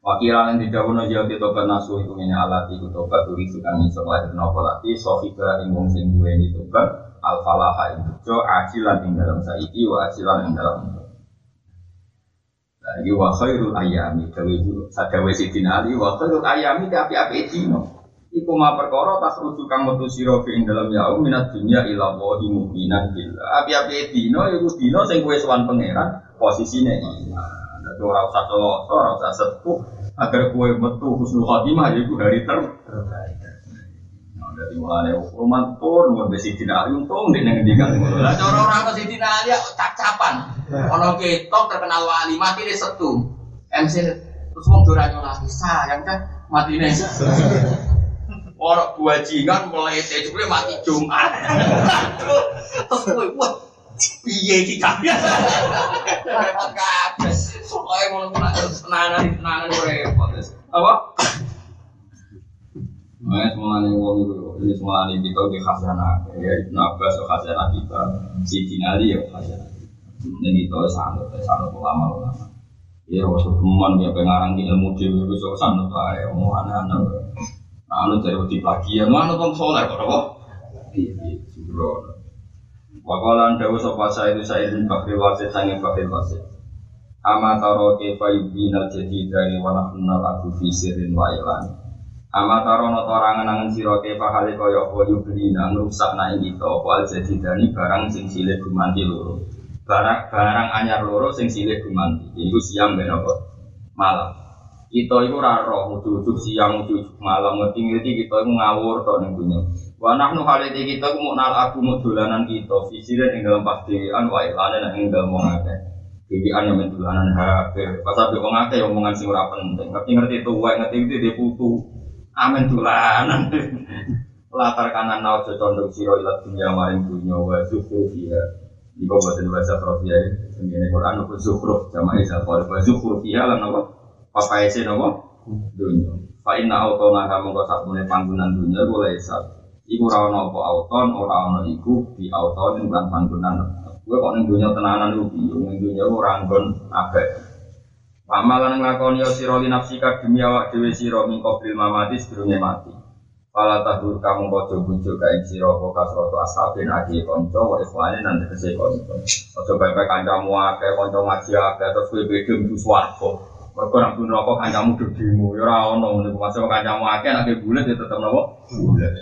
Wakira yang tidak punya jauh itu nasu itu ini alat itu tobat turi sukan iso lahir nopo lati sofika ingkung sing dua ini tobat al falaha itu jo acilan ing dalam saiki wa acilan ing dalam lagi wa khairul ayami dawi sadawe sidin ali wa khairul ayami tapi api dino Iku ma perkara tas rujuk kang metu sira fi ing dalam yaum minat dunya ila wahi mu'minan billah. Api-api dino iku dino sing kowe sowan pangeran posisine iman. Dadi ora usah celaka, ora usah sepuh agar kowe metu husnul khotimah yaiku hari terbaik. Jadi mulane rumah pun mau besi tidak untung di ngendikan ngono. Lah cara orang ke Sidina Ali cap-capan. Ono ketok terkenal wali mati di setu. MC terus wong ora nyolati sayang kan matine. Orang buajingan mulai tejule mati Jumat. Terus kowe wah piye iki kabeh. Repot kabeh. Pokoke ngono ku nak tenanan tenanan repot. Apa? Nah, semuanya wong itu, ini semuanya kita di khazanah, ya Ibn Abbas khazanah kita, si Dinali ya khazanah. Ini kita sanut, sanut ulama ulama. Ya, waktu teman dia pengarang di ilmu dewi itu so sanut lah, ya mau anak-anak. Anu dari wajib lagi ya, mana bang soleh kok, apa? Iya, iya, sembrono. Wakalan dawu sopa saya itu saya bin Bakri Wasid sange Bakri Wasid. Ama taro kefa yubinal jadi dari wanakunal aku fisirin wa ilani. Ama taro no torangan angen siro kefa hale koyo apa yublina ngerusak na ing kita apa al jadi dani barang sing silih gumanti loro. Barang barang anyar loro sing silih gumanti. Iku siang ben apa? Malam. Kita iku ora roh ujug siang ujug malam ngerti-ngerti kita iku ngawur to ning dunya. Wa nahnu halite kita ku nal aku mau dolanan kita fisirin ing dalam pasdean wa ilane ing dalam wong akeh. Bibian yang mendulanan HP, pas abe wong akeh omongan sing ora penting. Ngerti ngerti tuwa, ngerti ngerti dia putu. Amin dulanan. Latar kanan nau condong siro ilat dunia maring dunia wa zuhru fiha. Iku buatan bahasa Sofia ini. Ini Quran apa zuhru jamaah isa wa zuhru fiha lan? Papa ese napa? Dunia. Fa inna autona kamu kok sakmene panggonan dunia boleh isap. Iku ana apa auton, ora ana iku di auton lan panggonan Gue kok ning dunya tenanan lu piye? Ning dunya ora nggon abek. Pamalan nglakoni ya sira li nafsika demi awak dhewe sira min qabril mamati sedurunge mati. Fala tahdur kamu kocok bujuk kain sira apa kasroto asabin adi konco wa ikhwani nan tegese konco. Aja bae-bae kancamu akeh kanca ngaji akeh terus kowe beda mlebu. Mergo nek pun rokok kancamu dodimu ya ora ono ngene masuk kancamu akeh nek bulet ya tetep napa? Bulet.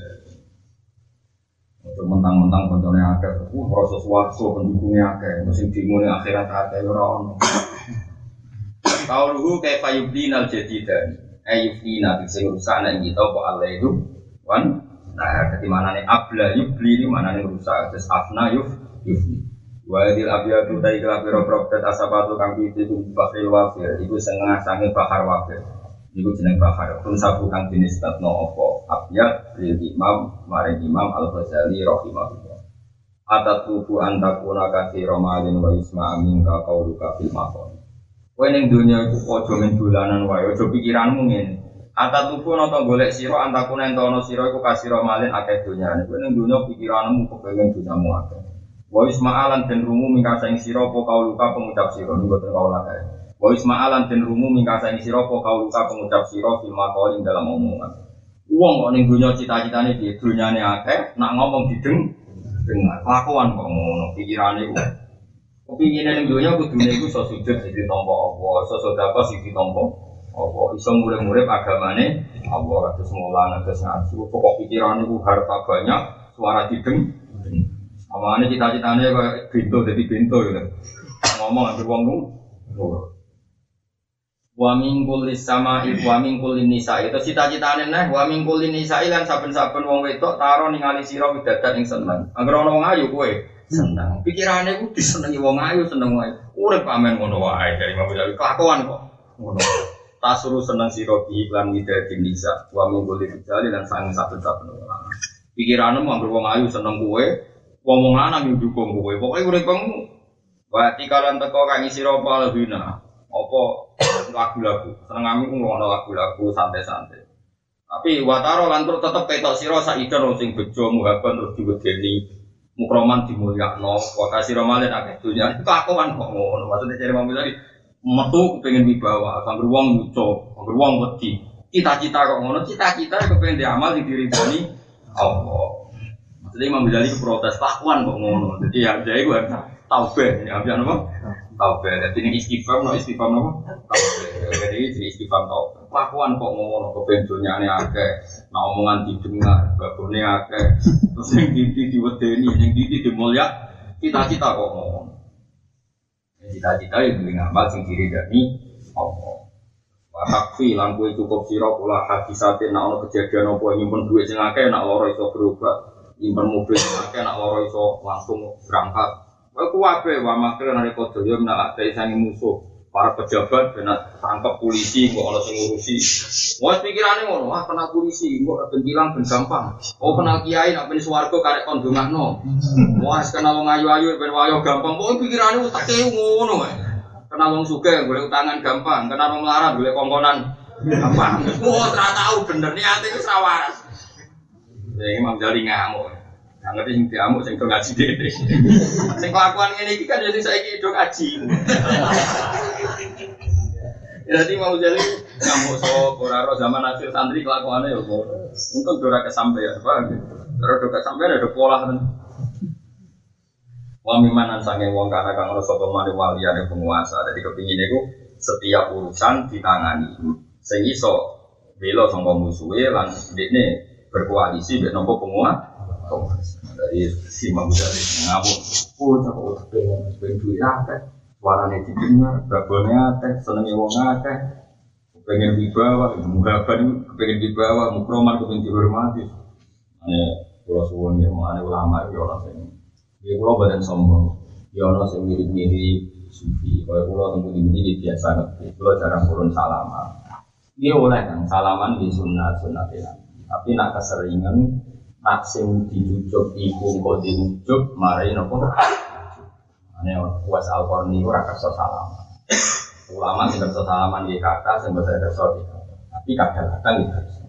Untuk mentang-mentang koncone akeh, uh proses waktu pendukungnya akeh, mesin dimune akhirat akeh ora ono. Kauluhu kaifa yubdina al-jadidan. Ayyubdina bisa rusak nek kita kok Allah itu wan nah ketika mana nih abla yubli ini mana nih rusak terus afna yuf yufni Wadil abiyadu dai kela piro profet asabatu kang piti ku bakhil wafir. Iku setengah sange bahar wafir. Iku jeneng bahar Pun sabu kang jenis tatno opo Abiyad lil imam maring imam al-Ghazali rahimahullah. Atat tubuh antakuna kasih romalin wa isma amin ka kauluka fil maqam. Kowe ning dunya iku aja men dolanan wae, aja pikiranmu ngene. Ata tuku nata golek sira antakuna entono sira iku kasira malin akeh donyane. Kowe ning dunya pikiranmu kepengin dunyamu akeh. Wa isma'alan den rumu mingkasa ing sira apa kauluka pengucap sira niku boten kaula kae. Wa isma'alan den rumu mingkasa ing sira apa kauluka pengucap sira fil maqalin dalam omongan. Wong kok ning dunya cita-citane di dunyane akeh, nak ngomong dideng dengar. Kelakuan kok ngono, pikirane ku Kepingin yang dunia kudune iku iso sujud sing ditampa apa, iso sedekah sing ditampa apa, iso murid-murid agamane Allah kados mulang kados ngaji. Pokok pikiran iku harta banyak, suara dideng. Amane cita-citane kayak bintu dadi bintu gitu. Ngomong ambil wong nu. Wa min kulli sama'i wa min kulli nisa'i itu cita-citane neh wa min kulli nisa'i lan saben-saben wong wedok taro ningali sira widadat ing seneng. Angger ana wong ayu kowe seneng. Pikirannya ku disenengi wong ayu seneng wae. Urip pamen ngono wae dari Ghazali kelakuan kok. Ngono. Tasuru seneng sira bi iklan widati nisa. Wa minggu li rijali lan sang satu-satu orang. Pikiranmu anggur wong ayu seneng kowe, wong wong lanang yo dukung kowe. Pokoke uripmu Wati kalian teko kang isi ropa lebina, apa? Lagu-lagu, seneng kami ku ngono lagu-lagu santai-santai. Tapi wataro lan tetep ketok sira saidon sing bejo muhaban terus diwedeni. Mukroman dimulyakno. Wa kasih romalin akeh dunya itu kelakuan kok ngono. Maksudnya cari mobil tadi metu pengen wibawa. Sambil wong lucu sambil wong wedi. Cita-cita kok ngono. Cita-cita kepengen diamal di diri bani Allah maksudnya Imam Ghazali protes kelakuan kok ngono. Jadi ya jadi gue taubeh. Ya apa apa? Taubeh. Jadi ini istighfar no istighfar no taubeh. Jadi ini istighfar taubeh kelakuan kok ngono dunia ini akeh. Nah omongan didengar babone akeh. Terus yang diti diwedeni yang diti dimulya cita-cita kok ngomong cita-cita yang beli ngamal sing diri dari Allah Wakfi lan kue cukup siro pula hadisatin nak ono kejadian apa nyimpen duit sing akeh nak loro iso berobat nyimpen mobil akeh nak loro iso langsung berangkat. Kowe kuwabe wa makre nari kodo yo menak ate sangi musuh. Para pejabat benak tangkap polisi kok ono sing ngurusi. Wes pikirane ngono wah kena polisi kok ben ilang ben gampang. Oh kenal kiai nak ben swarga karek kon dongakno wah kenal wong ayu-ayu ben wayo gampang. Pokoke pikirane utake ngono wae kenal wong sugih golek utangan gampang. Kenal wong melarat golek kongkonan gampang. Wah ora tahu bener niate wis ra waras ya Imam Jali ngamuk Nggak ngerti sing diamuk sing do ngaji dhewe. Sing kelakuan ngene iki kan jadi saiki do ngaji. Jadi mau jadi ngamuk so koraro zaman akhir santri kelakuannya ya ngono. Untung do ora kesampaian, paham ya? Terus do kesampaian ada pola kan. Wa mimanan sange wong kana kang ora sapa mani waliyane penguasa. Jadi kepingin iku setiap urusan ditangani. Sing iso bela sangka musuhe lan dekne berkoalisi mek nopo penguasa. Dari si Imam Ghazali ngamuk. Oh, tak kok pengen pengen duit. Suarane didengar, babonnya akeh, senenge wong akeh. Pengen dibawa, mugaban pengen dibawa, mukroman pengen dihormati. Ane kula suwun ya mane ulama iki ora sing Ya kula badan sombong. Ya ana sing mirip-mirip sufi. Kaya kula temu ini biasa ngerti. Kula jarang turun salaman. Dia oleh kan salaman di sunnah sunnah Tapi nak keseringan nak sing diujuk iku kok diujuk marai nopo ane was al korni ora kerso salaman ulama sing kerso salaman di kata sing boten kerso di tapi kadang-kadang kerso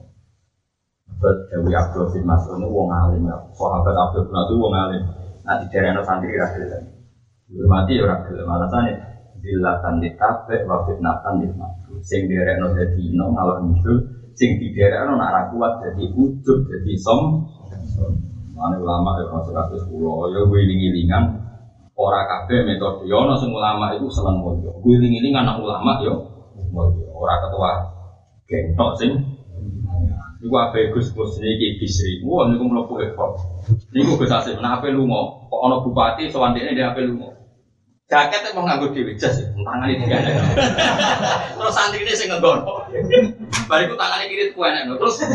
Buat Dewi Abdul bin Mas'ud ini wong alim ya. Sahabat Abdul bin Mas'ud wong alim. Nah di daerah santri ra gelem. Hormati ya ora gelem. Alasane dilatan ditabe wa fitnatan ditmaku. Sing daerah dadi ino malah ngidul sing di daerah nak ra kuat jadi ujub jadi som Mana ulama ya masuk kasus pulau, ya gue iling-ilingan ora kabeh metode. Ya ono sing ulama itu seneng mulya. Gue iling-ilingan anak ulama yo mulya. Ora ketua gentok sing Iku apa Gus Gus niki bisri. Wah niku mlebu ekor. Niku Gus Asim, nah ape lunga? Kok ana bupati sowan dekne dia ape lunga? Jaket mau nganggo dhewe jas, tangane tiga Terus santri ini sing nggono. Bariku tangane kiri ku enek terus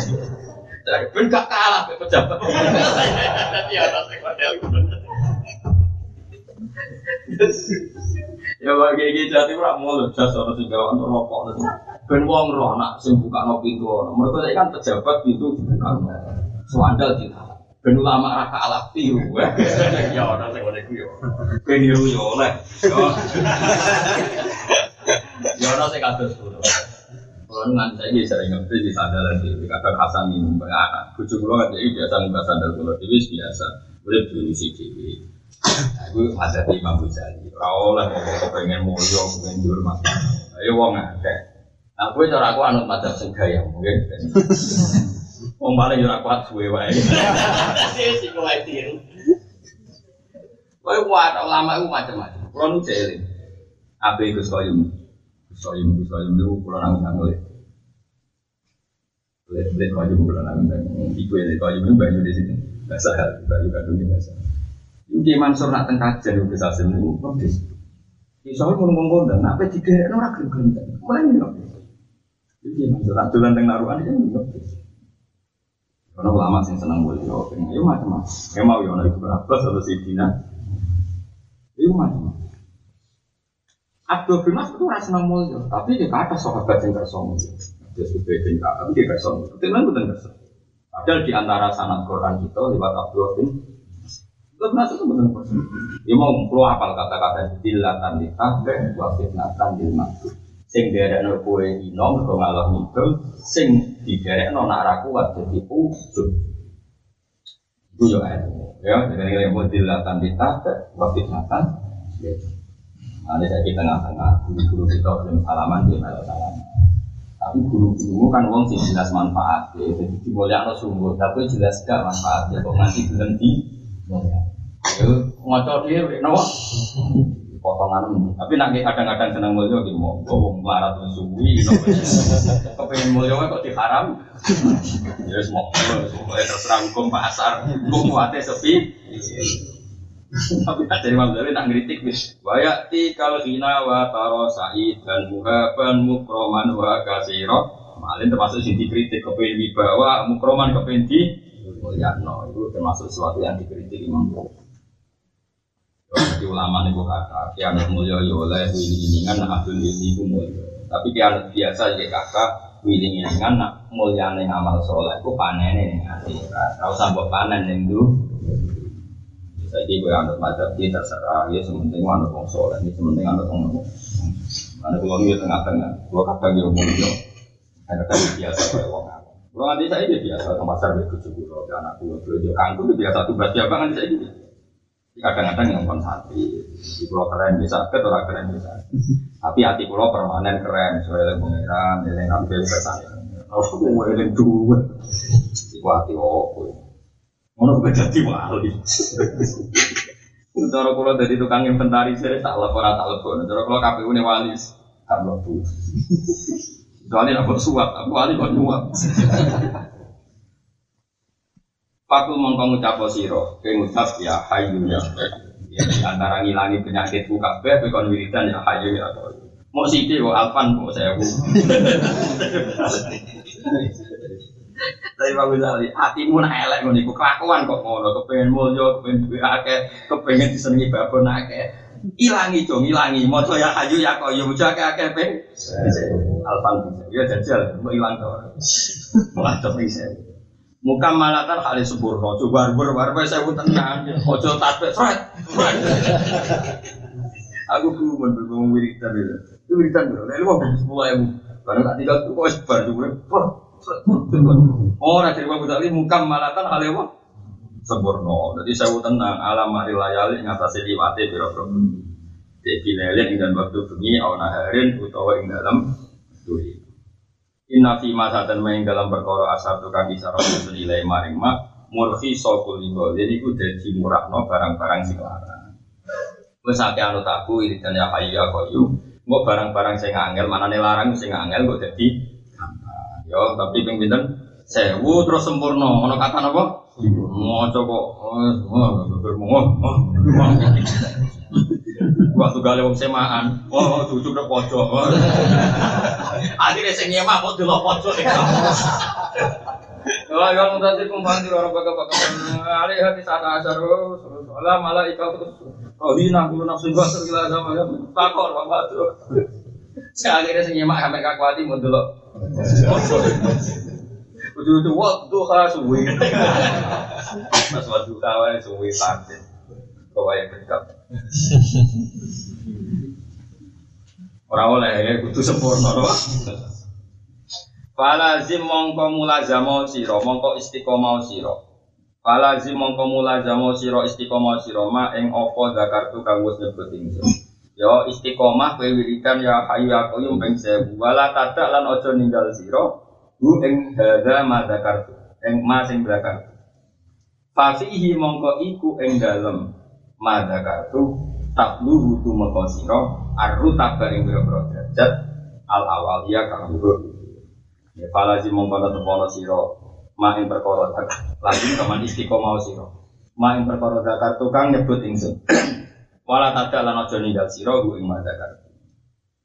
ben gak kalah be pejabat. Nanti ada sing model Ya bagi iki jati ora mulu jas ora sing gawe rokok terus. Ben wong roh nak sing buka no pintu. Mergo kan pejabat pintu dibuka. Swandal di Ben ulama ra kalah tiru. Ya ora sing ngene ku yo. Niru yo oleh. Ya ora sing kados kulo. Kalau ngan saya ini sering ngerti di sandalan di kadang Hasan ini anak. Kucu kulo kan jadi biasa mbak sandal kulo dewi biasa. Boleh beli si dewi. Aku ada di Imam Ghazali. Rawol lah mau pengen moyo, pengen jur mas. Ayo wong akeh. Nah, gue cara aku anut macam sing gaya mungkin. Wong yo ora kuat suwe wae. Si kowe tiru. Kowe kuat ulama iku macam-macam. Kulo nu jeling. Abe Gus Koyum. Gus Koyum Gus niku kulo nang nang Lihat koyum kulo nang nang. Iku ya koyum itu banyu di situ. Bahasa hal, banyu kandungnya bahasa. Iki Mansur nak tengah kajian Gus Asim niku pedes. Iso ngomong-ngomong dan apa digerekno ora gelem-gelem. Mulai minum. Iki Mansur nak dolan teng naruhan iki minum. Karena ulama sing seneng mulia, yo macam-macam. Kayak mau yo ibu Abbas atau Sidina, yo macam-macam. Abdul bin Mas'ud itu rasa seneng mulia, tapi dia kata sahabat yang kerso mulia. Dia sudah bin tapi dia kerso mulia. Kemudian bukan kerso. Padahal di antara sanad Quran kita lewat Abdul bin Abdul Mas'ud itu bukan kerso. Dia mau keluar apal kata-kata dilatan ditabe, wa fitnatan dil masuk. Sing derek kowe ino mergo ngalah ngidul, sing diderekno nak ra kuat dadi ujub. Itu yo ilmu. Ya, jadi ilmu dilatan ditabe, wa fitnatan Nanti saya di tengah-tengah guru-guru kita belum salaman di malah salaman. Tapi guru-guru kan wong sih jelas manfaat ya. Jadi dimulyakno sungguh, tapi jelas gak manfaatnya kok ngasih gelem di Yo ngoco dhewe napa? Potongan tapi nanti kadang-kadang seneng mulya ki mau wong melarat suwi gitu. Kepengen mulya kok diharam. Ya wis mau terserah hukum pasar, hukum kuate sepi. Tapi ada Imam Ghazali tak ngeritik bis. Wayati kal hina wa taro sa'id dan muhaban mukroman wa kasiro. Malin termasuk sing dikritik kepen wibawa mukroman kepen di mulyano itu termasuk sesuatu yang dikritik Imam Ghazali. Jadi ulama nih kata, kiamat mulia ya oleh wilingan abdul ilmi ku mulia. Tapi kiamat biasa ya kakak wilingan nak mulia nih amal soleh ku panen nih akhirat. Kau sambut panen yang dulu. Jadi gue anut macam dia terserah, ya sementing anut wong soleh, ini sementing anut wong. Mana kalau dia tengah-tengah, gue kata dia mulia, ada kan biasa kayak wong aku. Kalau nanti saya biasa ke pasar begitu juga, anak gue belajar kangkung biasa tugas siapa kan saya gitu kadang-kadang yang pun santri di pulau keren bisa ke orang keren bisa tapi hati pulau permanen keren soalnya pengiran yang ngambil kesan aku mau eling dua iku hati opo ngono kok jadi wali Cara kula dadi tukang inventaris tak lapor tak lapor. Cara kula KPU ne wali tak mlebu. Soalnya aku suap, aku wali kok nyuap. Paku mongko ngucap siro, ke ngucap ya hayu ya. Ya di antara ngilangi penyakitku kabeh kowe kon wiridan ya hayu ya to. Mau sithik kok alfan kok saya bu. Tapi Pak Ghazali, hatimu nak elek ngono iku kelakuan kok ngono, kepengen mulya, kepengen duwe akeh, kepengen disenengi babon akeh. Ilangi dong, ilangi. Mojo ya hayu ya koyo, mojo akeh akeh pe. Alfan ya jajal, mau ilang to. Wah, tapi saya. Muka malatan kali sempurna, coba barber barber saya pun tenang, ojo tasbih, fred. Aku mau bergumul wiridan itu, itu wiridan bro, lalu mau sepuluh ribu, karena tak tinggal tuh kok sebar juga, Oh, nanti gua bisa muka malatan kali apa? Sempurna, jadi saya pun tenang, alam hari layali ngatasi liwati biro bro. Jadi lelin dengan waktu bengi, awan harin, utawa ing dalam tuh. Inna fi ma dan main dalam perkara asar tukang isyarat senilai maring mak murfi sokul linggo jadi ku dadi murahno barang-barang sing larang. Wis akeh anut aku iridan ya hayu ya qayyum mau barang-barang sing angel manane larang sing angel kok yo tapi ping sewu terus sempurna. Ono kata napa? Maca kok waktu gale wong semaan. Oh cucuk nang pojok. Akhirnya sing nyemak kok delok pojok Oh, yang tadi kumpanti orang baga baga ali hati saat asar Allah malah ikau terus oh hina kulo nafsu gua tergila sama ya. Takor bapak tuh akhirnya sing nyemak sampai kakuati mau delok Ujung-ujung waktu khas suwi. Mas waktu kawan suwi pantin Kau yang dekat Orang oleh ya kudu sempurna doa. Falazim mongko mulazamo siro, mongko istiqomah siro. Falazim mongko mulazamo siro istiqomah siro ma ing opo zakartu kang wis nyebut ingsun. Yo istiqomah kowe wiridan ya hayu ya qayyum ping 1000. Wala tadak lan aja ninggal siro hu ing hadza ma zakartu. Ing ma sing zakartu. Fasihi mongko iku ing dalem ma zakartu tabluhu tu meko siro arru tabar ing biro derajat al awaliyah kang luhur ya falazi mongkono tepono siro main perkara lagi kaman istiqomah siro main perkara zakar tukang nyebut ingsun. Wala tada lan aja ninggal siro gu ing zakar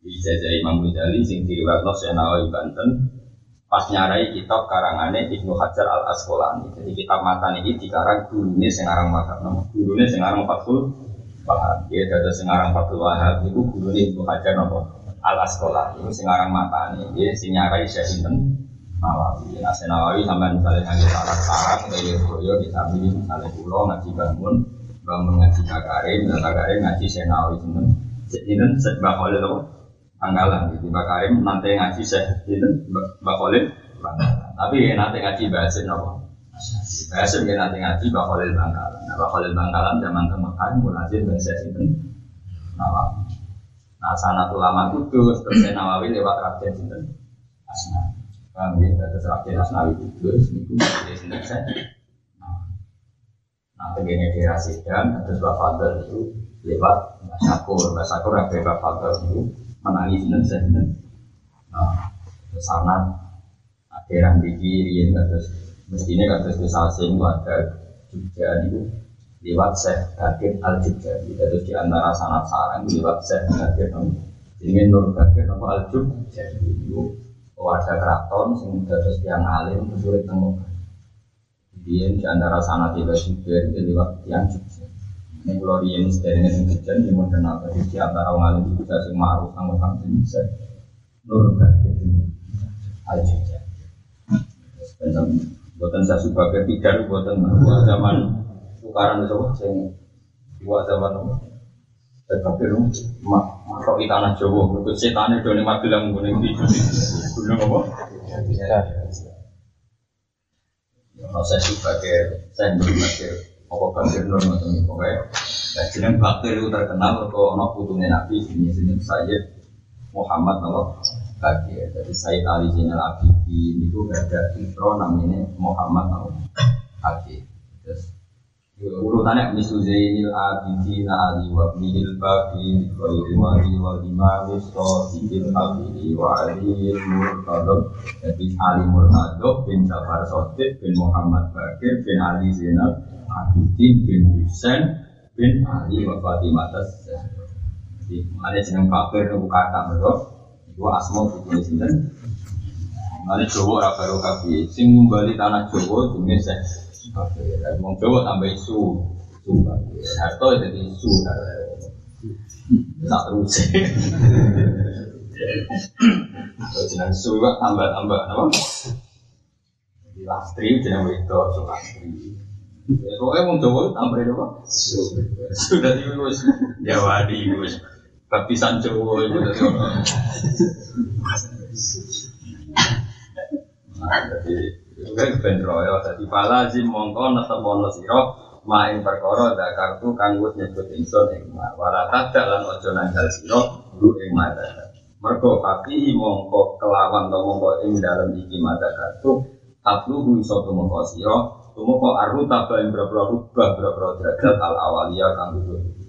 dijajah Imam Ghazali sing diriwayatno Senawi Banten pas nyarai kitab karangane Ibnu Hajar Al Asqalani jadi kitab matan ini dikarang gurune sing aran makam gurune sing aran Fathul Wahab. Ya dada sengarang Fatul Wahab itu guru ini Ibnu Hajar nopo al Asqola itu sengarang mata nih. Dia sing nyarai Syekh Ibn Nawawi. Nah Nawawi sampai misalnya ngaji syarat-syarat kayak Boyo kita pilih misalnya pulau ngaji bangun bangun ngaji kakarim dan kakarim ngaji Syekh Nawawi sinten. Sinten Bakholil apa? Anggalan gitu. Bakarim nanti ngaji Syekh sinten Bakholil. Tapi nanti ngaji bahasin apa? Biasa mungkin nanti ngaji Khalil Bangkalan. Nah, Khalil Bangkalan zaman ke Mekah mulazim dan saya itu Nawawi. Nah, sana ulama kudus terus Nawawi lewat Raden Sinten Asnawi. Paham ya? Terus Raden Asnawi kudus itu dari Sinten saya. Nah, begini di Rasidan terus Bapak itu lewat Mbak Sakur. Mbak Sakur Raden Bapak itu menangis Sinten saya Nah, sana akhirnya di kiri terus mestinya terus bisa asing warga Jogja itu lewat Syekh Bakir Al Jubjari. Terus di antara sanat sarang lewat Syekh Bakir ini Nur Bakir apa Al Jubjari itu warga keraton sing terus yang alim sulit temu. Dia di antara sanat tiba juga lewat yang Jubjari. Ini kalau dia ini dengan hujan di di antara orang alim juga sing ma'ruf sama kang bisa. Nur Bakir Al Jubjari. Buatan saya suka ketiga, buatan zaman tukaran itu sing dua zaman tapi lu makro di tanah Jawa, berikut setan itu nih mati dalam gunung di gunung apa? Ya, saya belum bakir apa bakir nur macam itu pokoknya. Nah, jeneng bakir itu terkenal kok ono putunya nabi ini sini saya Muhammad Allah bakir. Jadi Said Ali Zainal Abidin itu ada intro namanya Muhammad Allah bakir. Terus urutannya misu zainil abidin ali wa bihil baqi wa ilmari wa imami sadiqil abidi wa aliyil murtadab jadi Ali Murtadab bin Jafar Sotik bin Muhammad Bakir bin Ali Zainal Abidin bin Husain bin Ali wa Fatimah Tas jadi ada jeneng Bakir itu kata mereka itu asma bukunya sinten Mana Jawa ora kabeh sing ngumbali tanah Jawa jenenge Wong Jawa tambah isu. Harto jadi isu. Tak terus. Jenang isu tambah-tambah apa? Di lastri itu so lastri. Pokoknya wong Jawa tambah apa? Sudah di wis. Jawa di wis. Baptisan Jawa itu dari Nah, jadi Kan ben royo. Dadi pala zim mongko netemono sira main perkara zakartu kang wis nyebut ingsun ing ma. Wala tadak lan nanggal sira lu ing mata mergo papi mongko kelawan to mongko ing dalem iki mata kartu tatlu iso tumeka sira tumeka aru tabah ing boro-boro rubah boro-boro derajat al awaliyah kang dhuwur